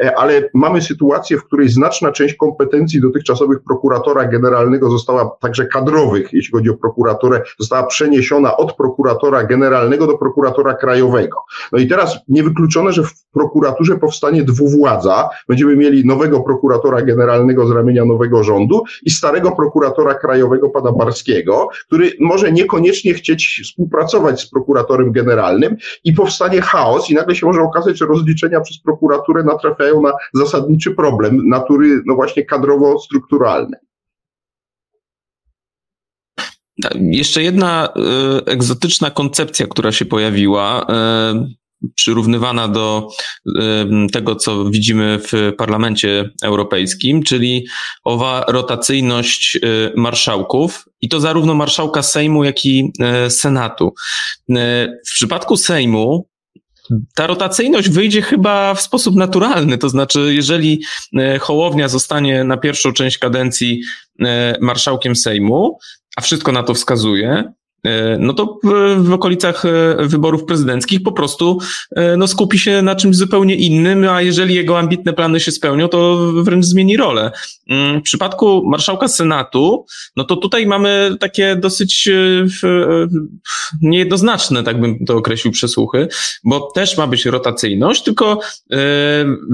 e, ale mamy sytuację, w której znaczna część kompetencji dotychczasowych prokuratora generalnego została także kadrowych, jeśli chodzi o prokuraturę została przeniesiona od prokuratora generalnego do prokuratora krajowego. No i teraz niewykluczone, że w prokuraturze powstanie dwuwładza. Będziemy mieli nowego prokuratora generalnego z ramienia nowego rządu i starego prokuratora krajowego pana Barskiego, który może niekoniecznie chcieć współpracować z prokuratorem generalnym i powstanie chaos i nagle się może okazać, że rozliczenia przez prokuraturę natrafiają na zasadniczy problem natury no właśnie kadrowo-strukturalnej. Jeszcze jedna y, egzotyczna koncepcja, która się pojawiła, y, przyrównywana do y, tego, co widzimy w Parlamencie Europejskim, czyli owa rotacyjność marszałków i to zarówno marszałka Sejmu, jak i Senatu. W przypadku Sejmu ta rotacyjność wyjdzie chyba w sposób naturalny, to znaczy, jeżeli Hołownia zostanie na pierwszą część kadencji marszałkiem Sejmu, a wszystko na to wskazuje, no to w, okolicach wyborów prezydenckich po prostu no, skupi się na czymś zupełnie innym, a jeżeli jego ambitne plany się spełnią, to wręcz zmieni rolę. Mm, w przypadku marszałka Senatu, no to tutaj mamy takie dosyć niejednoznaczne, tak bym to określił, przesłuchy, bo też ma być rotacyjność, tylko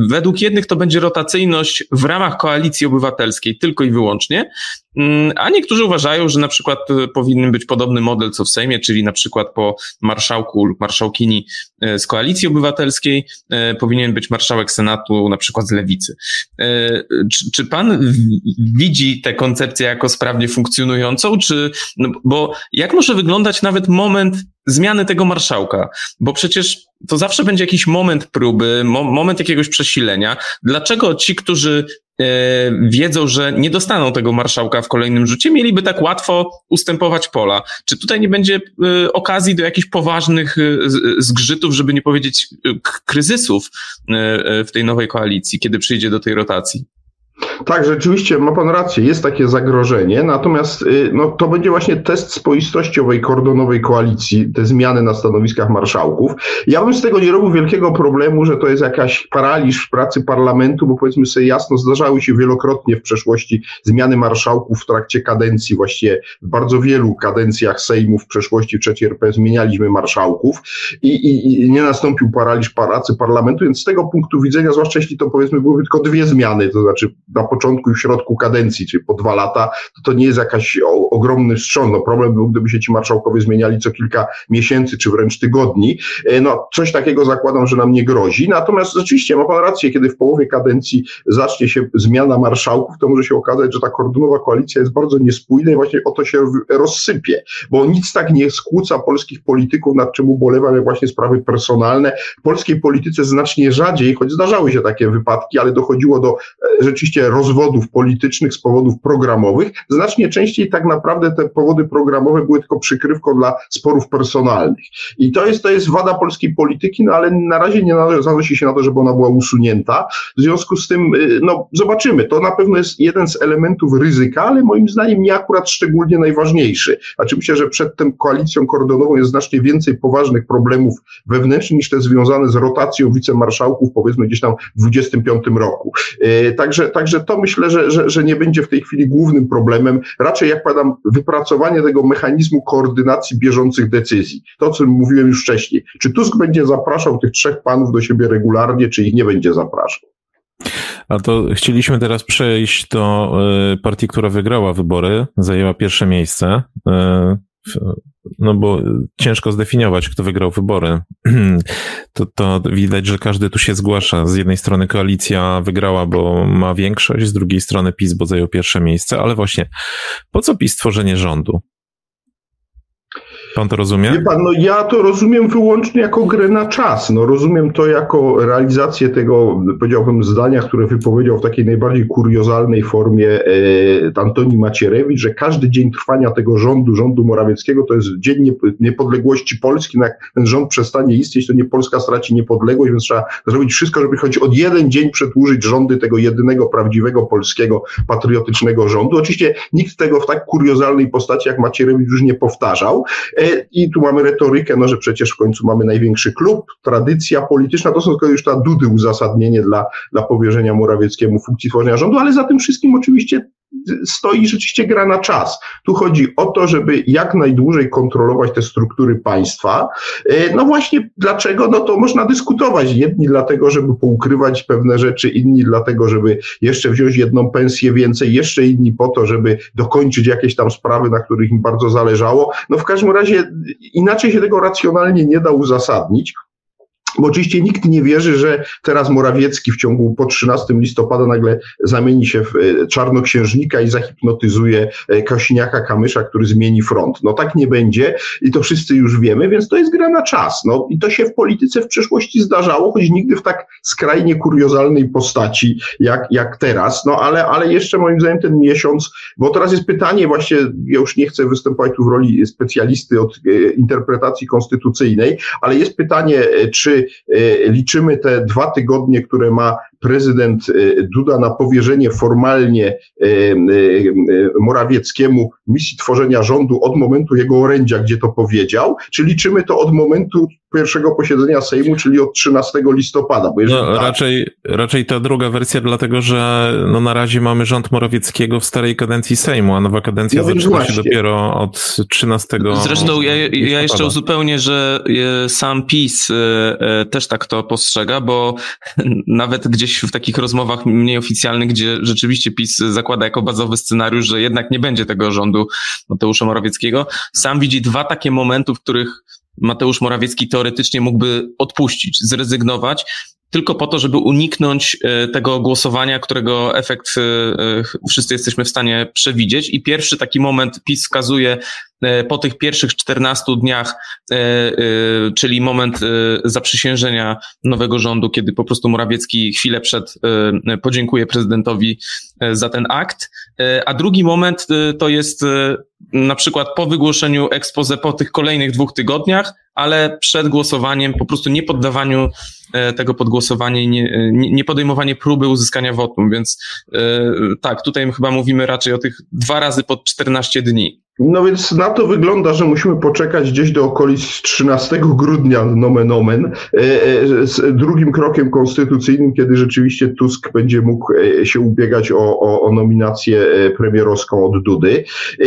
według jednych to będzie rotacyjność w ramach koalicji obywatelskiej tylko i wyłącznie, a niektórzy uważają, że na przykład e, powinien być podobny model co w Sejmie, czyli na przykład po marszałku lub marszałkini e, z koalicji obywatelskiej e, powinien być marszałek Senatu na przykład z lewicy. Czy, czy pan widzi tę koncepcję jako sprawnie funkcjonującą, czy, no, bo jak może wyglądać nawet moment zmiany tego marszałka? Bo przecież to zawsze będzie jakiś moment próby, mo moment jakiegoś przesilenia. Dlaczego ci, którzy wiedzą, że nie dostaną tego marszałka w kolejnym rzucie, mieliby tak łatwo ustępować pola? Czy tutaj nie będzie e, okazji do jakichś poważnych e, zgrzytów, żeby nie powiedzieć kryzysów e, w tej nowej koalicji, kiedy przyjdzie do tej rotacji? Tak, rzeczywiście ma Pan rację, jest takie zagrożenie, natomiast y, no, to będzie właśnie test spoistości owej kordonowej koalicji, te zmiany na stanowiskach marszałków. Ja bym z tego nie robił wielkiego problemu, że to jest jakaś paraliż w pracy parlamentu, bo powiedzmy sobie jasno, zdarzały się wielokrotnie w przeszłości zmiany marszałków w trakcie kadencji, właściwie w bardzo wielu kadencjach Sejmu w przeszłości w trzeciej RP zmienialiśmy marszałków i, i, i nie nastąpił paraliż pracy parlamentu, więc z tego punktu widzenia, zwłaszcza jeśli to powiedzmy byłyby tylko dwie zmiany, to znaczy na początku i w środku kadencji, czyli po dwa lata, to to nie jest jakaś o, ogromny wstrząs. No problem był, gdyby się ci marszałkowie zmieniali co kilka miesięcy, czy wręcz tygodni. E, no coś takiego zakładam, że nam nie grozi. Natomiast rzeczywiście ma pan rację, kiedy w połowie kadencji zacznie się zmiana marszałków, to może się okazać, że ta kordonowa koalicja jest bardzo niespójna i właśnie o to się rozsypie, bo nic tak nie skłóca polskich polityków, nad czym ubolewam, jak właśnie sprawy personalne. W polskiej polityce znacznie rzadziej, choć zdarzały się takie wypadki, ale dochodziło do e, rzeczywiście rozwodów politycznych z powodów programowych. Znacznie częściej tak naprawdę te powody programowe były tylko przykrywką dla sporów personalnych. I to jest, to jest wada polskiej polityki, no ale na razie nie zanosi się na to, żeby ona była usunięta. W związku z tym, y, no zobaczymy. To na pewno jest jeden z elementów ryzyka, ale moim zdaniem nie akurat szczególnie najważniejszy. Znaczy myślę, że przed tą koalicją kordonową jest znacznie więcej poważnych problemów wewnętrznych niż te związane z rotacją wicemarszałków, powiedzmy gdzieś tam w 25 roku. Y, także, także to myślę, że, że, że nie będzie w tej chwili głównym problemem. Raczej, jak padam, wypracowanie tego mechanizmu koordynacji bieżących decyzji. To, o czym mówiłem już wcześniej. Czy Tusk będzie zapraszał tych trzech panów do siebie regularnie, czy ich nie będzie zapraszał? A to chcieliśmy teraz przejść do y, partii, która wygrała wybory, zajęła pierwsze miejsce. Y, no bo ciężko zdefiniować, kto wygrał wybory. *clears throat* To, to widać, że każdy tu się zgłasza. Z jednej strony koalicja wygrała, bo ma większość, z drugiej strony PiS, bo zajął pierwsze miejsce, ale właśnie po co PiS tworzenie rządu? Pan to rozumie? Wie pan, no ja to rozumiem wyłącznie jako grę na czas. No rozumiem to jako realizację tego, powiedziałbym, zdania, które wypowiedział w takiej najbardziej kuriozalnej formie e, Antoni Macierewicz, że każdy dzień trwania tego rządu, rządu Morawieckiego, to jest dzień niepodległości Polski. No jak ten rząd przestanie istnieć, to nie Polska straci niepodległość, więc trzeba zrobić wszystko, żeby choć od jeden dzień przedłużyć rządy tego jedynego prawdziwego polskiego patriotycznego rządu. Oczywiście nikt tego w tak kuriozalnej postaci jak Macierewicz już nie powtarzał. E, I tu mamy retorykę, no, że przecież w końcu mamy największy klub, tradycja polityczna, to są tylko już ta dudy uzasadnienie dla, dla powierzenia Morawieckiemu funkcji tworzenia rządu, ale za tym wszystkim oczywiście stoi rzeczywiście gra na czas. Tu chodzi o to, żeby jak najdłużej kontrolować te struktury państwa. E, no właśnie, dlaczego? No to można dyskutować. Jedni dlatego, żeby poukrywać pewne rzeczy, inni dlatego, żeby jeszcze wziąć jedną pensję więcej, jeszcze inni po to, żeby dokończyć jakieś tam sprawy, na których im bardzo zależało. No w każdym razie inaczej się tego racjonalnie nie da uzasadnić. Bo oczywiście nikt nie wierzy, że teraz Morawiecki w ciągu po 13 listopada nagle zamieni się w e, czarnoksiężnika i zahipnotyzuje e, Kosiniaka Kamysza, który zmieni front. No tak nie będzie i to wszyscy już wiemy, więc to jest gra na czas. No i to się w polityce w przeszłości zdarzało, choć nigdy w tak skrajnie kuriozalnej postaci jak, jak teraz. No ale, ale jeszcze moim zdaniem ten miesiąc, bo teraz jest pytanie właśnie, ja już nie chcę występować tu w roli specjalisty od e, interpretacji konstytucyjnej, ale jest pytanie, czy liczymy te dwa tygodnie, które ma prezydent Duda na powierzenie formalnie Morawieckiemu misji tworzenia rządu od momentu jego orędzia, gdzie to powiedział, czy liczymy to od momentu pierwszego posiedzenia Sejmu, czyli od 13 listopada. Bo no, tak, raczej, raczej ta druga wersja, dlatego że no, na razie mamy rząd Morawieckiego w starej kadencji Sejmu, a nowa kadencja no zaczyna się dopiero od 13 Zresztą ja, ja jeszcze uzupełnię, że e, sam PiS e, e, też tak to postrzega, bo *laughs* nawet gdzieś w takich rozmowach mniej oficjalnych, gdzie rzeczywiście PiS zakłada jako bazowy scenariusz, że jednak nie będzie tego rządu Mateusza Morawieckiego, sam widzi dwa takie momenty, w których Mateusz Morawiecki teoretycznie mógłby odpuścić, zrezygnować, tylko po to, żeby uniknąć e, tego głosowania, którego efekt e, e, wszyscy jesteśmy w stanie przewidzieć. I pierwszy taki moment PiS wskazuje po tych pierwszych 14 dniach, czyli moment zaprzysiężenia nowego rządu, kiedy po prostu Morawiecki chwilę przed podziękuje prezydentowi za ten akt. A drugi moment to jest na przykład po wygłoszeniu expose po tych kolejnych dwóch tygodniach, ale przed głosowaniem, po prostu nie poddawaniu e, tego pod głosowanie i nie, nie podejmowanie próby uzyskania wotum, więc e, tak, tutaj chyba mówimy raczej o tych dwa razy pod 14 dni. No więc na to wygląda, że musimy poczekać gdzieś do okolic 13 grudnia, nomen omen, e, e, z drugim krokiem konstytucyjnym, kiedy rzeczywiście Tusk będzie mógł e, się ubiegać o, o, o nominację premierowską od Dudy.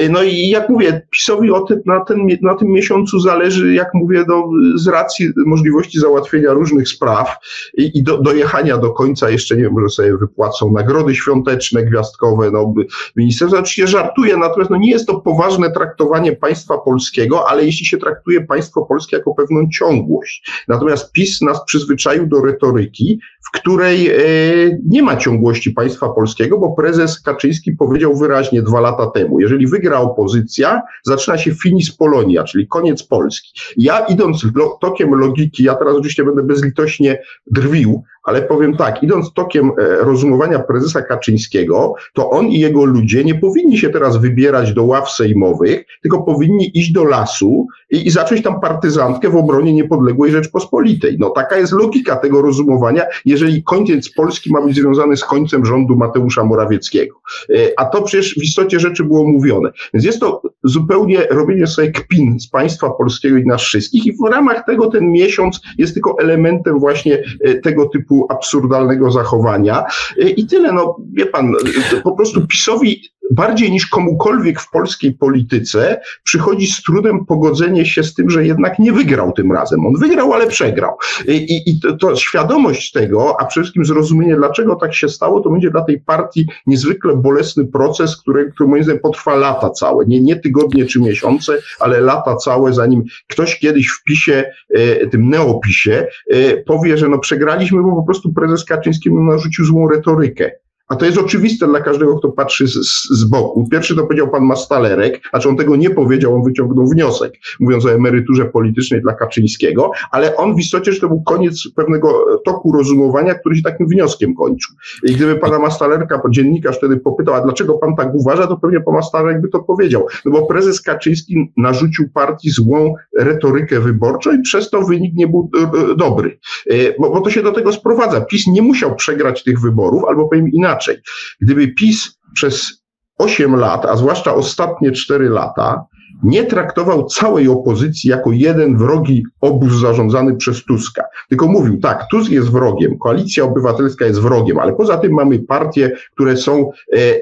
No i jak mówię, PiSowi o tym, na, ten, na tym miesiącu zależy, jak mówię, do, z racji możliwości załatwienia różnych spraw i, i do, dojechania do końca, jeszcze nie wiem, może sobie wypłacą nagrody świąteczne, gwiazdkowe, no ministerstwo oczywiście żartuje, natomiast no nie jest to poważne traktowanie państwa polskiego, ale jeśli się traktuje państwo polskie jako pewną ciągłość. Natomiast PiS nas przyzwyczaił do retoryki, w której e, nie ma ciągłości państwa polskiego, bo prezes Kaczyński powiedział wyraźnie dwa lata temu, jeżeli wygra opozycja, zaczyna się finis Polonia, czyli koniec Polski. Ja idąc tokiem logiki, ja teraz oczywiście będę bezlitośnie drwił, ale powiem tak, idąc tokiem e, rozumowania prezesa Kaczyńskiego, to on i jego ludzie nie powinni się teraz wybierać do ław sejmowych, tylko powinni iść do lasu i, i zacząć tam partyzantkę w obronie niepodległej Rzeczpospolitej. No taka jest logika tego rozumowania, jeżeli koniec Polski ma być związany z końcem rządu Mateusza Morawieckiego. E, a to przecież w istocie rzeczy było mówione. Więc jest to zupełnie robienie sobie kpin z państwa polskiego i nas wszystkich i w ramach tego ten miesiąc jest tylko elementem właśnie e, tego typu absurdalnego zachowania. E, I tyle, no wie pan, po prostu PiSowi bardziej niż komukolwiek w polskiej polityce przychodzi z trudem pogodzenie się z tym, że jednak nie wygrał tym razem. On wygrał, ale przegrał. I, i to, to świadomość tego, a przede wszystkim zrozumienie, dlaczego tak się stało, to będzie dla tej partii niezwykle bolesny proces, który, który moim zdaniem potrwa lata całe. Nie, nie tygodnie czy miesiące, ale lata całe, zanim ktoś kiedyś w PiSie, e, tym neopisie, e, powie, że no przegraliśmy, bo po prostu prezes Kaczyński narzucił złą retorykę. A to jest oczywiste dla każdego, kto patrzy z, z, boku. Pierwszy to powiedział pan Mastalerek, znaczy on tego nie powiedział, on wyciągnął wniosek, mówiąc o emeryturze politycznej dla Kaczyńskiego, ale on w istocie, że to był koniec pewnego toku rozumowania, który się takim wnioskiem kończył. I gdyby pana Mastalerka, dziennikarz wtedy popytał, a dlaczego pan tak uważa, to pewnie pan Mastalerek by to powiedział. No bo prezes Kaczyński narzucił partii złą retorykę wyborczą i przez to wynik nie był e, e, dobry. E, bo, bo to się do tego sprowadza. PiS nie musiał przegrać tych wyborów, albo powiem inaczej, inaczej. Gdyby PiS przez 8 lat, a zwłaszcza ostatnie 4 lata, nie traktował całej opozycji jako jeden wrogi obóz zarządzany przez Tuska. Tylko mówił, tak, Tusk jest wrogiem, koalicja obywatelska jest wrogiem, ale poza tym mamy partie, które są e, e,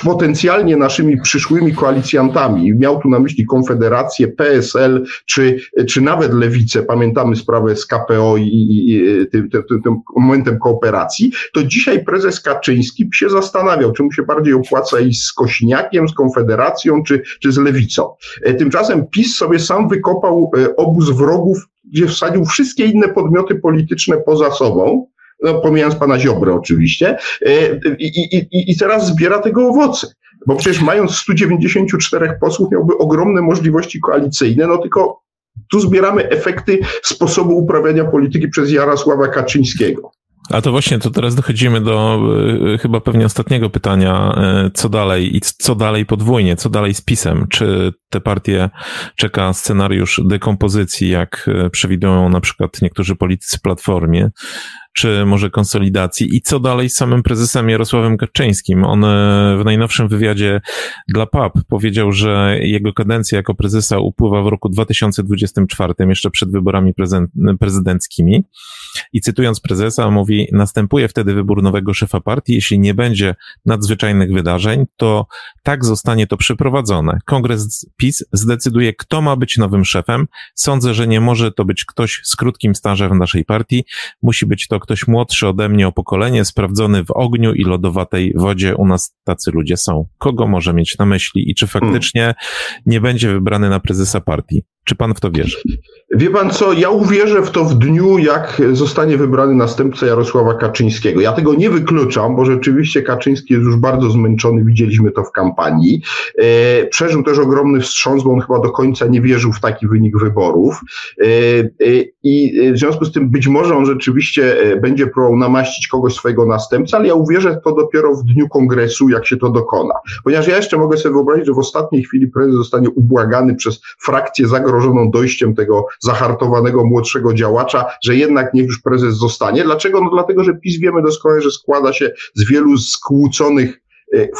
potencjalnie naszymi przyszłymi koalicjantami. Miał tu na myśli Konfederację, PSL, czy, czy nawet Lewicę, pamiętamy sprawę z KPO i, i, i tym, tym, tym, momentem kooperacji, to dzisiaj prezes Kaczyński się zastanawiał, czy mu się bardziej opłaca iść z Kośniakiem, z Konfederacją, czy, czy z Lewicą. E, tymczasem PiS sobie sam wykopał e, obóz wrogów, gdzie wsadził wszystkie inne podmioty polityczne poza sobą, no, pomijając pana Ziobrę oczywiście, e, i, i, i teraz zbiera tego owoce. Bo przecież mając 194 posłów miałby ogromne możliwości koalicyjne, no tylko tu zbieramy efekty sposobu uprawiania polityki przez Jarosława Kaczyńskiego. A to właśnie, to teraz dochodzimy do y, chyba pewnie ostatniego pytania, co dalej i co dalej podwójnie, co dalej z PiSem? Czy te partie czeka scenariusz dekompozycji, jak przewidują na przykład niektórzy politycy Platformie, czy może konsolidacji i co dalej z samym prezesem Jarosławem Kaczyńskim. On w najnowszym wywiadzie dla PAP powiedział, że jego kadencja jako prezesa upływa w roku 2024, jeszcze przed wyborami prezydenckimi. I cytując prezesa, mówi: Następuje wtedy wybór nowego szefa partii. Jeśli nie będzie nadzwyczajnych wydarzeń, to tak zostanie to przeprowadzone. Kongres PiS zdecyduje, kto ma być nowym szefem. Sądzę, że nie może to być ktoś z krótkim stażem w naszej partii. Musi być to ktoś młodszy ode mnie o pokolenie, sprawdzony w ogniu i lodowatej wodzie. U nas tacy ludzie są. Kogo może mieć na myśli i czy faktycznie nie będzie wybrany na prezesa partii? Czy pan w to wierzy? Wie pan co, ja uwierzę w to w dniu, jak zostanie wybrany następca Jarosława Kaczyńskiego. Ja tego nie wykluczam, bo rzeczywiście Kaczyński jest już bardzo zmęczony, widzieliśmy to w kampanii. E, przeżył też ogromny wstrząs, bo on chyba do końca nie wierzył w taki wynik wyborów. E, e, I w związku z tym być może on rzeczywiście będzie próbował namaścić kogoś swojego następcy, ale ja uwierzę w to dopiero w dniu kongresu, jak się to dokona. Ponieważ ja jeszcze mogę sobie wyobrazić, że w ostatniej chwili prezes zostanie ubłagany przez frakcję zagrożoną dojściem tego zahartowanego młodszego działacza, że jednak niech już prezes zostanie. Dlaczego? No dlatego, że PiS wiemy doskonale, że składa się z wielu skłóconych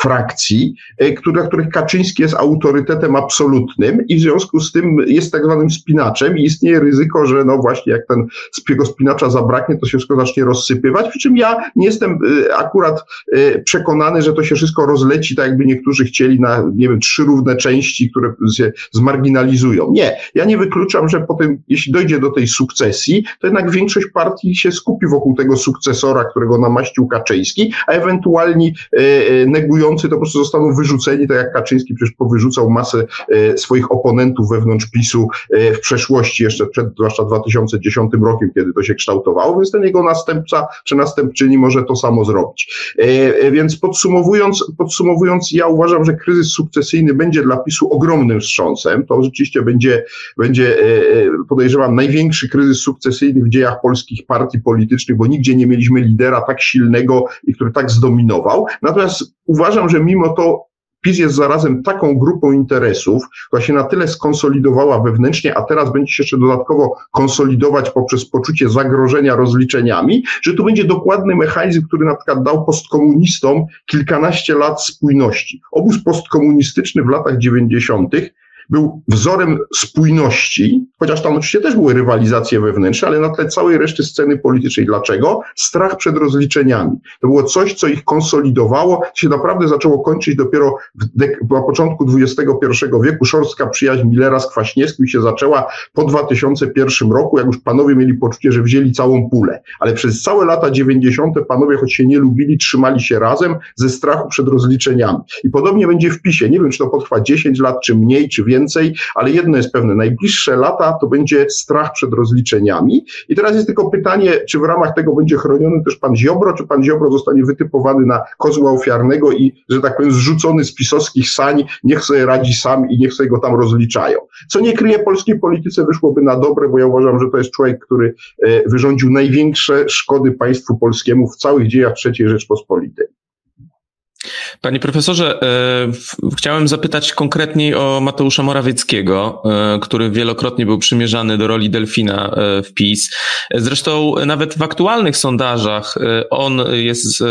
frakcji, e, dla których Kaczyński jest autorytetem absolutnym i w związku z tym jest tak zwanym spinaczem i istnieje ryzyko, że no właśnie jak ten tego spinacza zabraknie, to się wszystko zacznie rozsypywać, przy czym ja nie jestem e, akurat przekonany, że to się wszystko rozleci, tak jakby niektórzy chcieli na, nie wiem, trzy równe części, które się zmarginalizują. Nie, ja nie wykluczam, że potem, jeśli dojdzie do tej sukcesji, to jednak większość partii się skupi wokół tego sukcesora, którego namaścił Kaczyński, a ewentualnie negujący to po prostu zostaną wyrzuceni, tak jak Kaczyński przecież powyrzucał masę e, swoich oponentów wewnątrz PiSu e, w przeszłości, jeszcze przed zwłaszcza 2010 rokiem, kiedy to się kształtowało, więc ten jego następca czy następczyni może to samo zrobić. E, więc podsumowując, podsumowując, ja uważam, że kryzys sukcesyjny będzie dla PiSu ogromnym wstrząsem. To rzeczywiście będzie, będzie podejrzewam, największy kryzys sukcesyjny w dziejach polskich partii politycznych, bo nigdzie nie mieliśmy lidera tak silnego i który tak zdominował. Natomiast uważam, że mimo to PiS jest zarazem taką grupą interesów, która się na tyle skonsolidowała wewnętrznie, a teraz będzie się jeszcze dodatkowo konsolidować poprzez poczucie zagrożenia rozliczeniami, że tu będzie dokładny mechanizm, który na przykład dał postkomunistom kilkanaście lat spójności. Obóz postkomunistyczny w latach dziewięćdziesiątych był wzorem spójności, chociaż tam oczywiście też były rywalizacje wewnętrzne, ale na tle całej reszty sceny politycznej. Dlaczego? Strach przed rozliczeniami. To było coś, co ich konsolidowało, się naprawdę zaczęło kończyć dopiero na początku XXI wieku. Szorstka przyjaźń Millera z Kwaśniewskim się zaczęła po 2001 roku, jak już panowie mieli poczucie, że wzięli całą pulę. Ale przez całe lata 90. panowie, choć się nie lubili, trzymali się razem ze strachu przed rozliczeniami. I podobnie będzie w PiSie. Nie wiem, czy to potrwa 10 lat, czy mniej, czy więcej więcej, ale jedno jest pewne, najbliższe lata to będzie strach przed rozliczeniami. I teraz jest tylko pytanie, czy w ramach tego będzie chroniony też pan Ziobro, czy pan Ziobro zostanie wytypowany na kozła ofiarnego i, że tak powiem, zrzucony z pisowskich sań, niech sobie radzi sam i niech sobie go tam rozliczają. Co nie kryje polskiej polityce, wyszłoby na dobre, bo ja uważam, że to jest człowiek, który e, wyrządził największe szkody państwu polskiemu w całych dziejach III Rzeczpospolitej. Panie profesorze, e, chciałem zapytać konkretniej o Mateusza Morawieckiego, e, który wielokrotnie był przymierzany do roli delfina e, w PiS. Zresztą nawet w aktualnych sondażach on jest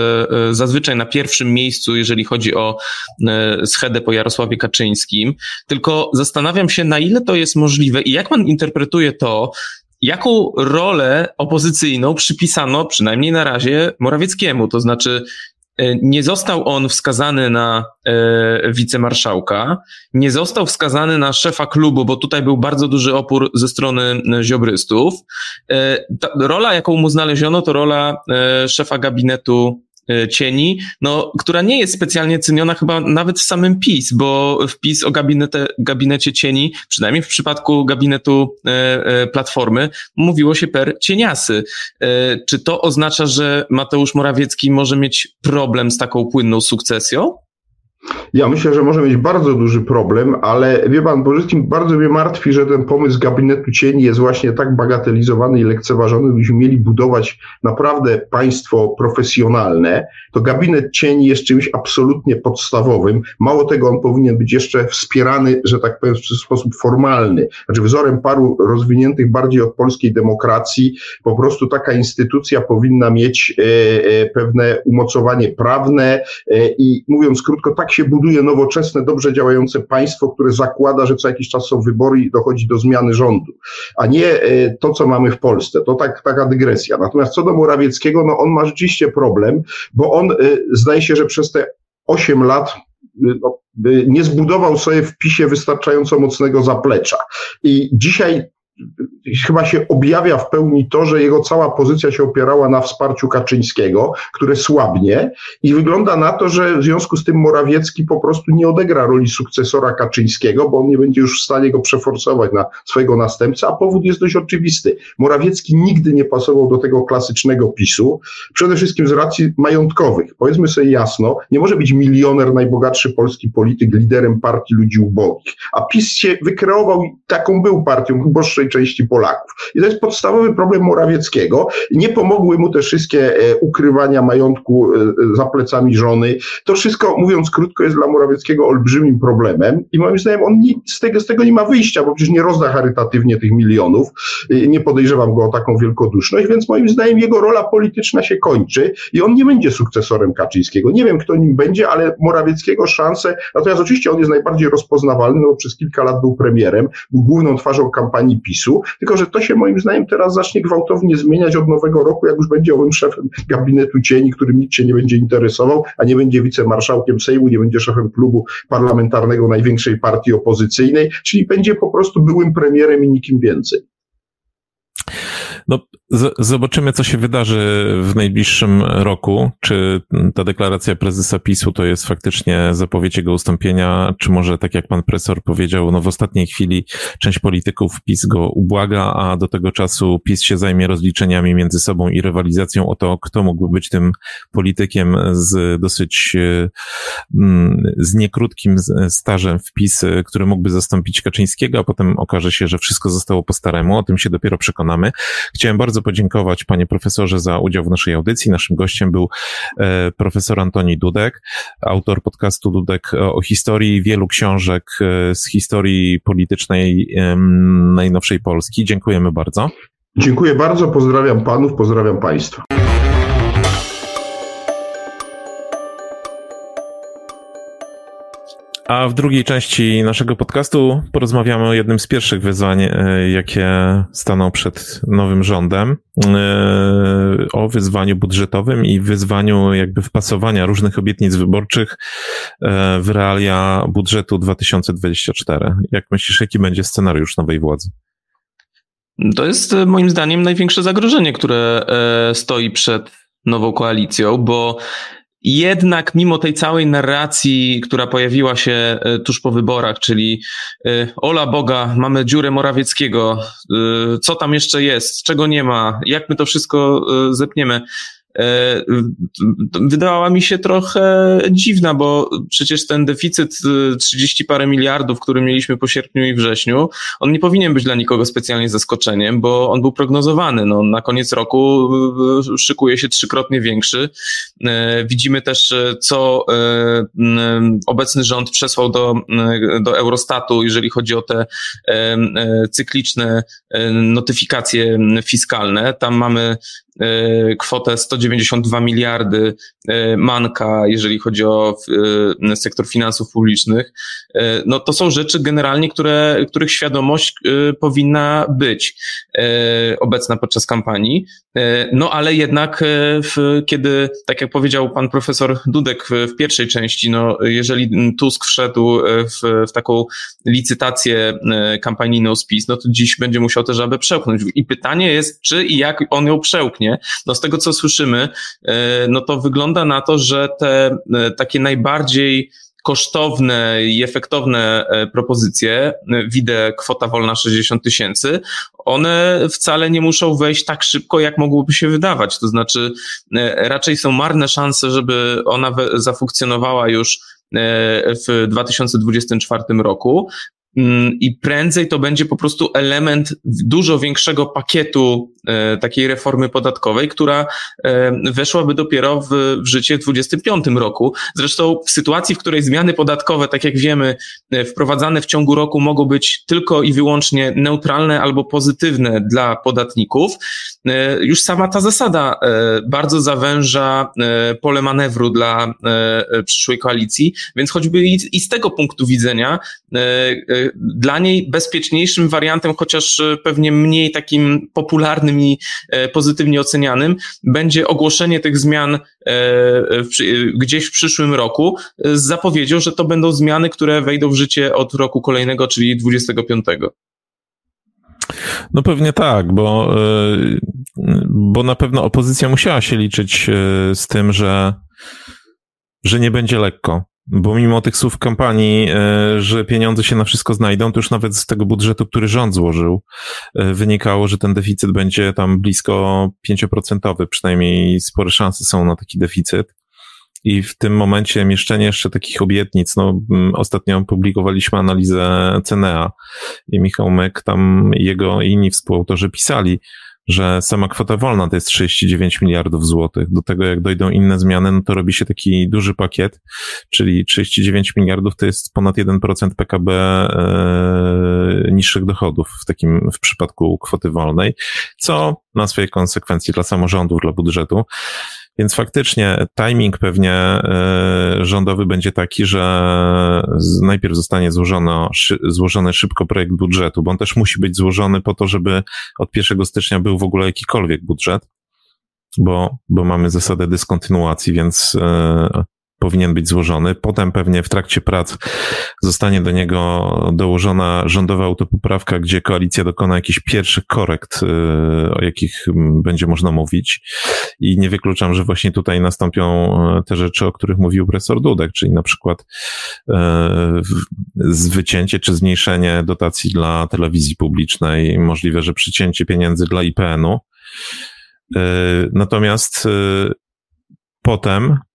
zazwyczaj na pierwszym miejscu, jeżeli chodzi o schedę po Jarosławie Kaczyńskim. Tylko zastanawiam się, na ile to jest możliwe i jak pan interpretuje to, jaką rolę opozycyjną przypisano, przynajmniej na razie, Morawieckiemu. To znaczy, nie został on wskazany na e, wicemarszałka, nie został wskazany na szefa klubu, bo tutaj był bardzo duży opór ze strony e, ziobrystów. E, ta rola, jaką mu znaleziono, to rola e, szefa gabinetu E, cieni, no, która nie jest specjalnie ceniona chyba nawet w samym PiS, bo w PiS o gabinete, gabinecie cieni, przynajmniej w przypadku gabinetu e, e, Platformy, mówiło się per cieniasy. E, czy to oznacza, że Mateusz Morawiecki może mieć problem z taką płynną sukcesją? Ja myślę, że może mieć bardzo duży problem, ale wie pan, Bożyckim bardzo mnie martwi, że ten pomysł gabinetu cieni jest właśnie tak bagatelizowany i lekceważony. Gdybyśmy mieli budować naprawdę państwo profesjonalne, to gabinet cieni jest czymś absolutnie podstawowym. Mało tego, on powinien być jeszcze wspierany, że tak powiem, w sposób formalny. Znaczy wzorem paru rozwiniętych bardziej od polskiej demokracji, po prostu taka instytucja powinna mieć e, e, pewne umocowanie prawne e, i mówiąc krótko, tak się buduje nowoczesne, dobrze działające państwo, które zakłada, że co jakiś czas są wybory i dochodzi do zmiany rządu, a nie to, co mamy w Polsce. To tak, taka dygresja. Natomiast co do Morawieckiego, no on ma rzeczywiście problem, bo on zdaje się, że przez te 8 lat no, nie zbudował sobie w PiSie wystarczająco mocnego zaplecza. I dzisiaj chyba się objawia w pełni to, że jego cała pozycja się opierała na wsparciu Kaczyńskiego, które słabnie i wygląda na to, że w związku z tym Morawiecki po prostu nie odegra roli sukcesora Kaczyńskiego, bo on nie będzie już w stanie go przeforsować na swojego następcę, a powód jest dość oczywisty. Morawiecki nigdy nie pasował do tego klasycznego PiSu, przede wszystkim z racji majątkowych. Powiedzmy sobie jasno, nie może być milioner, najbogatszy polski polityk liderem partii ludzi ubogich, a PiS się wykreował, taką był partią uboższej części Polaków. I to jest podstawowy problem Morawieckiego. Nie pomogły mu te wszystkie e, ukrywania majątku e, e, za plecami żony. To wszystko, mówiąc krótko, jest dla Morawieckiego olbrzymim problemem i moim zdaniem on z, tego, z tego nie ma wyjścia, bo przecież nie rozda charytatywnie tych milionów. Nie podejrzewam go o taką wielkoduszność, więc moim zdaniem jego rola polityczna się kończy i on nie będzie sukcesorem Kaczyńskiego. Nie wiem, kto nim będzie, ale Morawieckiego szanse, natomiast oczywiście on jest najbardziej rozpoznawalny, no bo przez kilka lat był premierem, był główną twarzą kampanii PiSu, tylko że to się moim zdaniem teraz zacznie gwałtownie zmieniać od nowego roku, jak już będzie owym szefem gabinetu cieni, którym nikt się nie będzie interesował, a nie będzie wicemarszałkiem Sejmu, nie będzie szefem klubu parlamentarnego największej partii opozycyjnej, czyli będzie po prostu byłym premierem i nikim więcej. No, zobaczymy, co się wydarzy w najbliższym roku. Czy ta deklaracja prezesa PiSu to jest faktycznie zapowiedź jego ustąpienia, czy może, tak jak pan profesor powiedział, no w ostatniej chwili część polityków PiS go ubłaga, a do tego czasu PiS się zajmie rozliczeniami między sobą i rywalizacją o to, kto mógłby być tym politykiem z dosyć, mm, z niekrótkim stażem w PiS, który mógłby zastąpić Kaczyńskiego, a potem okaże się, że wszystko zostało po staremu. O tym się dopiero przekonamy. Chciałem bardzo podziękować panie profesorze za udział w naszej audycji. Naszym gościem był e, profesor Antoni Dudek, autor podcastu Dudek o historii wielu książek e, z historii politycznej najnowszej Polski. Dziękujemy bardzo. Dziękuję bardzo, pozdrawiam panów, pozdrawiam państwa. A w drugiej części naszego podcastu porozmawiamy o jednym z pierwszych wyzwań, e, jakie staną przed nowym rządem, e, o wyzwaniu budżetowym i wyzwaniu jakby wpasowania różnych obietnic wyborczych e, w realia budżetu 2024. Jak myślisz, jaki będzie scenariusz nowej władzy? To jest moim zdaniem największe zagrożenie, które stoi przed nową koalicją, bo jednak mimo tej całej narracji, która pojawiła się e, tuż po wyborach, czyli e, ola Boga, mamy dziurę Morawieckiego, e, co tam jeszcze jest, czego nie ma, jak my to wszystko zepniemy, wydawała mi się trochę dziwna, bo przecież ten deficyt 30 y, parę miliardów, który mieliśmy po sierpniu i wrześniu, on nie powinien być dla nikogo specjalnie zaskoczeniem, bo on był prognozowany. No, na koniec roku y, szykuje się trzykrotnie większy. E, widzimy też, co e, obecny rząd przesłał do, do Eurostatu, jeżeli chodzi o te cykliczne notyfikacje fiskalne. Tam mamy E, kwotę 192 miliardy e, manka, jeżeli chodzi o e, sektor finansów publicznych, no to są rzeczy generalnie, które, których świadomość powinna być obecna podczas kampanii. No ale jednak, w, kiedy, tak jak powiedział pan profesor Dudek w pierwszej części, no jeżeli Tusk wszedł w, w taką licytację kampanijną z PiS, no to dziś będzie musiał też aby przełknąć. I pytanie jest, czy i jak on ją przełknie, no z tego co słyszymy, e, no to wygląda na to, że te e, takie najbardziej kosztowne i efektowne e, propozycje, widzę kwota wolna 60 tysięcy, one wcale nie muszą wejść tak szybko, jak mogłoby się wydawać. To znaczy, raczej są marne szanse, żeby ona zafunkcjonowała już w 2024 roku. Mm, I prędzej to będzie po prostu element dużo większego pakietu e, takiej reformy podatkowej, która e, weszłaby dopiero w, w życie w 2025 roku. Zresztą w sytuacji, w której zmiany podatkowe, tak jak wiemy, e, wprowadzane w ciągu roku mogą być tylko i wyłącznie neutralne albo pozytywne dla podatników, już sama ta zasada bardzo zawęża pole manewru dla przyszłej koalicji, więc choćby i z tego punktu widzenia dla niej bezpieczniejszym wariantem, chociaż e, pewnie mniej takim popularnym i e, pozytywnie ocenianym, będzie ogłoszenie tych zmian e, gdzieś w przyszłym roku z zapowiedzią, że to będą zmiany, które wejdą w życie od roku kolejnego, czyli 25. No pewnie tak, bo, bo na pewno opozycja musiała się liczyć z tym, że, że nie będzie lekko. Bo mimo tych słów kampanii, e, że pieniądze się na wszystko znajdą, to już nawet z tego budżetu, który rząd złożył, e, wynikało, że ten deficyt będzie tam blisko 5%, przynajmniej spore szanse są na taki deficyt. I w tym momencie mieszczenie jeszcze takich obietnic, no ostatnio publikowaliśmy analizę Cenea i Michał Mek tam jego i inni współautorzy pisali, że sama kwota wolna to jest 39 miliardów złotych. Do tego jak dojdą inne zmiany, no to robi się taki duży pakiet, czyli 39 miliardów to jest ponad 1% PKB e, niższych dochodów w takim, w przypadku kwoty wolnej, co ma swoje konsekwencje dla samorządów, dla budżetu. Więc faktycznie timing pewnie e, rządowy będzie taki, że najpierw zostanie złożono, złożony szybko projekt budżetu, bo on też musi być złożony po to, żeby od 1 stycznia był w ogóle jakikolwiek budżet, bo, bo mamy zasadę dyskontynuacji, więc e, powinien być złożony. Potem pewnie w trakcie prac zostanie do niego dołożona rządowa autopoprawka, gdzie koalicja dokona jakichś pierwszych korekt, y, o jakich będzie można mówić. I nie wykluczam, że właśnie tutaj nastąpią e, te rzeczy, o których mówił profesor Dudek, czyli na przykład e, zwycięcie czy zmniejszenie dotacji dla telewizji publicznej, możliwe, że przycięcie pieniędzy dla IPN-u. E, natomiast potem Mm,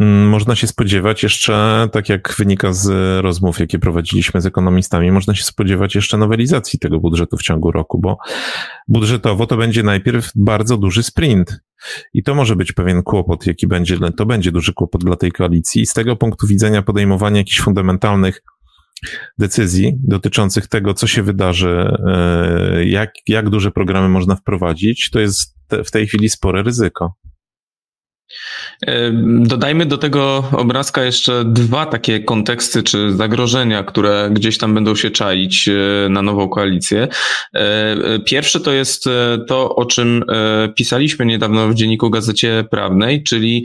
można się spodziewać jeszcze, tak jak wynika z rozmów, jakie prowadziliśmy z ekonomistami, można się spodziewać jeszcze nowelizacji tego budżetu w ciągu roku, bo budżetowo to będzie najpierw bardzo duży sprint. I to może być pewien kłopot, jaki będzie, to będzie duży kłopot dla tej koalicji. I z tego punktu widzenia podejmowania jakichś fundamentalnych decyzji dotyczących tego, co się wydarzy, e, jak, jak duże programy można wprowadzić, to jest w tej chwili spore ryzyko. Dodajmy do tego obrazka jeszcze dwa takie konteksty czy zagrożenia, które gdzieś tam będą się czaić e, na nową koalicję. E, pierwsze to jest e, to, o czym pisaliśmy niedawno w dzienniku Gazecie Prawnej, czyli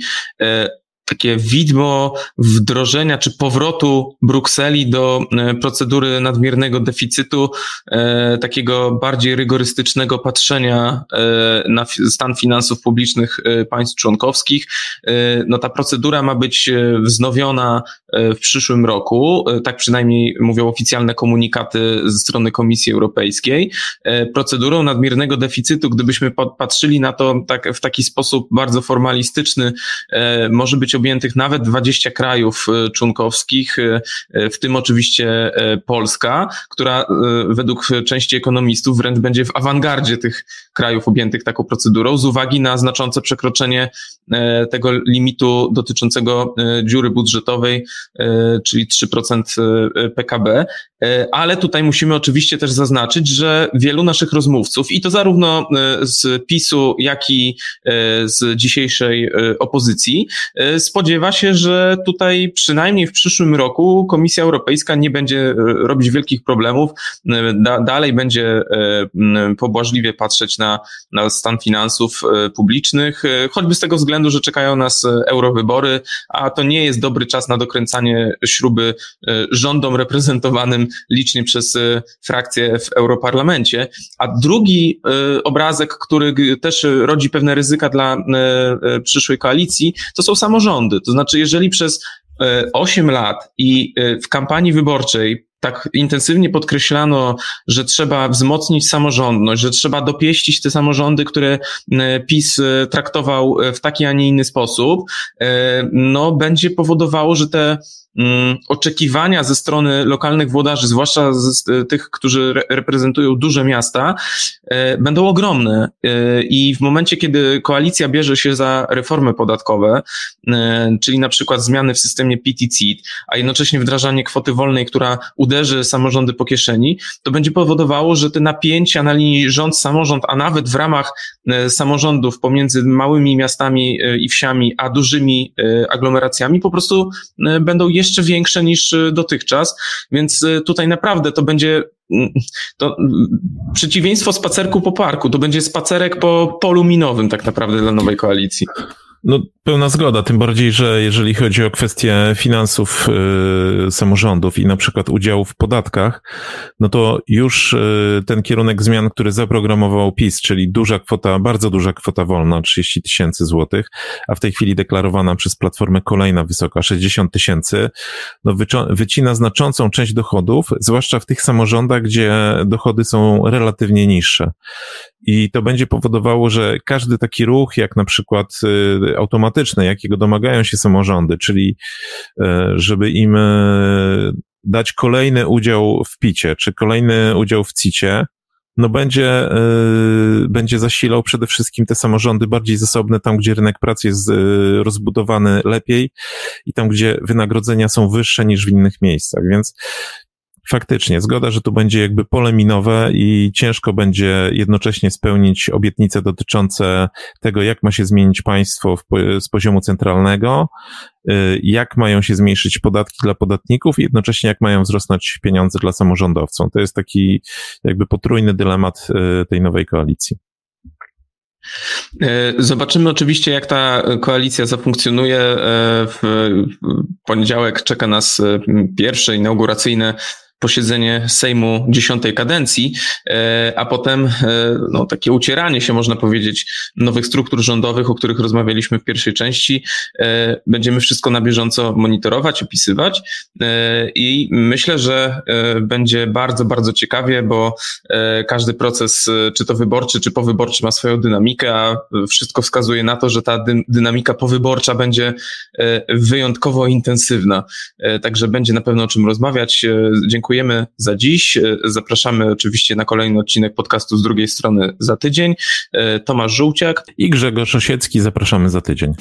takie widmo wdrożenia czy powrotu Brukseli do e, procedury nadmiernego deficytu, e, takiego bardziej rygorystycznego patrzenia e, na stan finansów publicznych państw członkowskich. No ta procedura ma być wznowiona w przyszłym roku, tak przynajmniej mówią oficjalne komunikaty ze strony Komisji Europejskiej. Procedurą nadmiernego deficytu, gdybyśmy patrzyli na to tak, w taki sposób bardzo formalistyczny, może być objętych nawet 20 krajów e, członkowskich, e, e, w tym oczywiście Polska, która według części ekonomistów wręcz będzie w awangardzie tych krajów objętych taką procedurą z uwagi na znaczące przekroczenie tego limitu dotyczącego dziury budżetowej, czyli 3% PKB. Ale tutaj musimy oczywiście też zaznaczyć, że wielu naszych rozmówców, i to zarówno z PiSu, jak i z dzisiejszej opozycji, spodziewa się, że tutaj przynajmniej w przyszłym roku Komisja Europejska nie będzie e, robić wielkich problemów, e, da, dalej będzie e, pobłażliwie patrzeć na, na stan finansów publicznych, choćby z tego względu, że czekają nas eurowybory, a to nie jest dobry czas na dokręcanie śruby rządom reprezentowanym licznie przez frakcje w Europarlamencie. A drugi obrazek, który też rodzi pewne ryzyka dla przyszłej koalicji, to są samorządy. To znaczy, jeżeli przez 8 e, lat i e, w kampanii wyborczej tak intensywnie podkreślano, że trzeba wzmocnić samorządność, że trzeba dopieścić te samorządy, które PiS traktował w taki, a nie inny sposób, no będzie powodowało, że te Mm, oczekiwania ze strony lokalnych włodarzy, zwłaszcza z tych, którzy re reprezentują duże miasta, e, będą ogromne. E, I w momencie, kiedy koalicja bierze się za reformy podatkowe, e, czyli na przykład zmiany w systemie PTC, a jednocześnie wdrażanie kwoty wolnej, która uderzy samorządy po kieszeni, to będzie powodowało, że te napięcia na linii rząd-samorząd, a nawet w ramach samorządów pomiędzy małymi miastami i wsiami, a dużymi aglomeracjami po prostu będą jeszcze większe niż dotychczas, więc tutaj naprawdę to będzie mm, to przeciwieństwo spacerku po parku, to będzie spacerek po polu minowym tak naprawdę dla nowej koalicji. No, pełna zgoda, tym bardziej, że jeżeli chodzi o kwestie finansów y, samorządów i na przykład udziału w podatkach, no to już y, ten kierunek zmian, który zaprogramował PiS, czyli duża kwota, bardzo duża kwota wolna, 30 tysięcy złotych, a w tej chwili deklarowana przez Platformę kolejna wysoka, 60 tysięcy, no wycina znaczącą część dochodów, zwłaszcza w tych samorządach, gdzie dochody są relatywnie niższe. I to będzie powodowało, że każdy taki ruch, jak na przykład y, automatyczny, jakiego domagają się samorządy, czyli y, żeby im y, dać kolejny udział w picie, czy kolejny udział w cicie, no będzie, będzie zasilał przede wszystkim te samorządy bardziej zasobne, tam gdzie rynek pracy jest rozbudowany lepiej i tam gdzie wynagrodzenia są wyższe niż w innych miejscach. Więc Faktycznie, zgoda, że tu będzie jakby pole minowe i ciężko będzie jednocześnie spełnić obietnice dotyczące tego, jak ma się zmienić państwo z poziomu centralnego, y, jak mają się zmniejszyć podatki dla podatników i jednocześnie jak mają wzrosnąć pieniądze dla samorządowców. To jest taki jakby potrójny dylemat y, tej nowej koalicji. E, zobaczymy oczywiście, jak ta koalicja zafunkcjonuje. W poniedziałek czeka nas pierwsze inauguracyjne posiedzenie Sejmu dziesiątej kadencji, e, a potem e, no, takie ucieranie się, można powiedzieć, nowych struktur rządowych, o których rozmawialiśmy w pierwszej części. E, będziemy wszystko na bieżąco monitorować, opisywać i myślę, że będzie bardzo, bardzo ciekawie, bo każdy proces, czy to wyborczy, czy powyborczy ma swoją dynamikę, a wszystko wskazuje na to, że ta dynamika powyborcza będzie wyjątkowo intensywna. Także będzie na pewno o czym rozmawiać. Dziękuję dziękujemy za dziś. E, zapraszamy oczywiście na kolejny odcinek podcastu z drugiej strony za tydzień. E, Tomasz Żółciak i Grzegorz Osiecki. Zapraszamy za tydzień.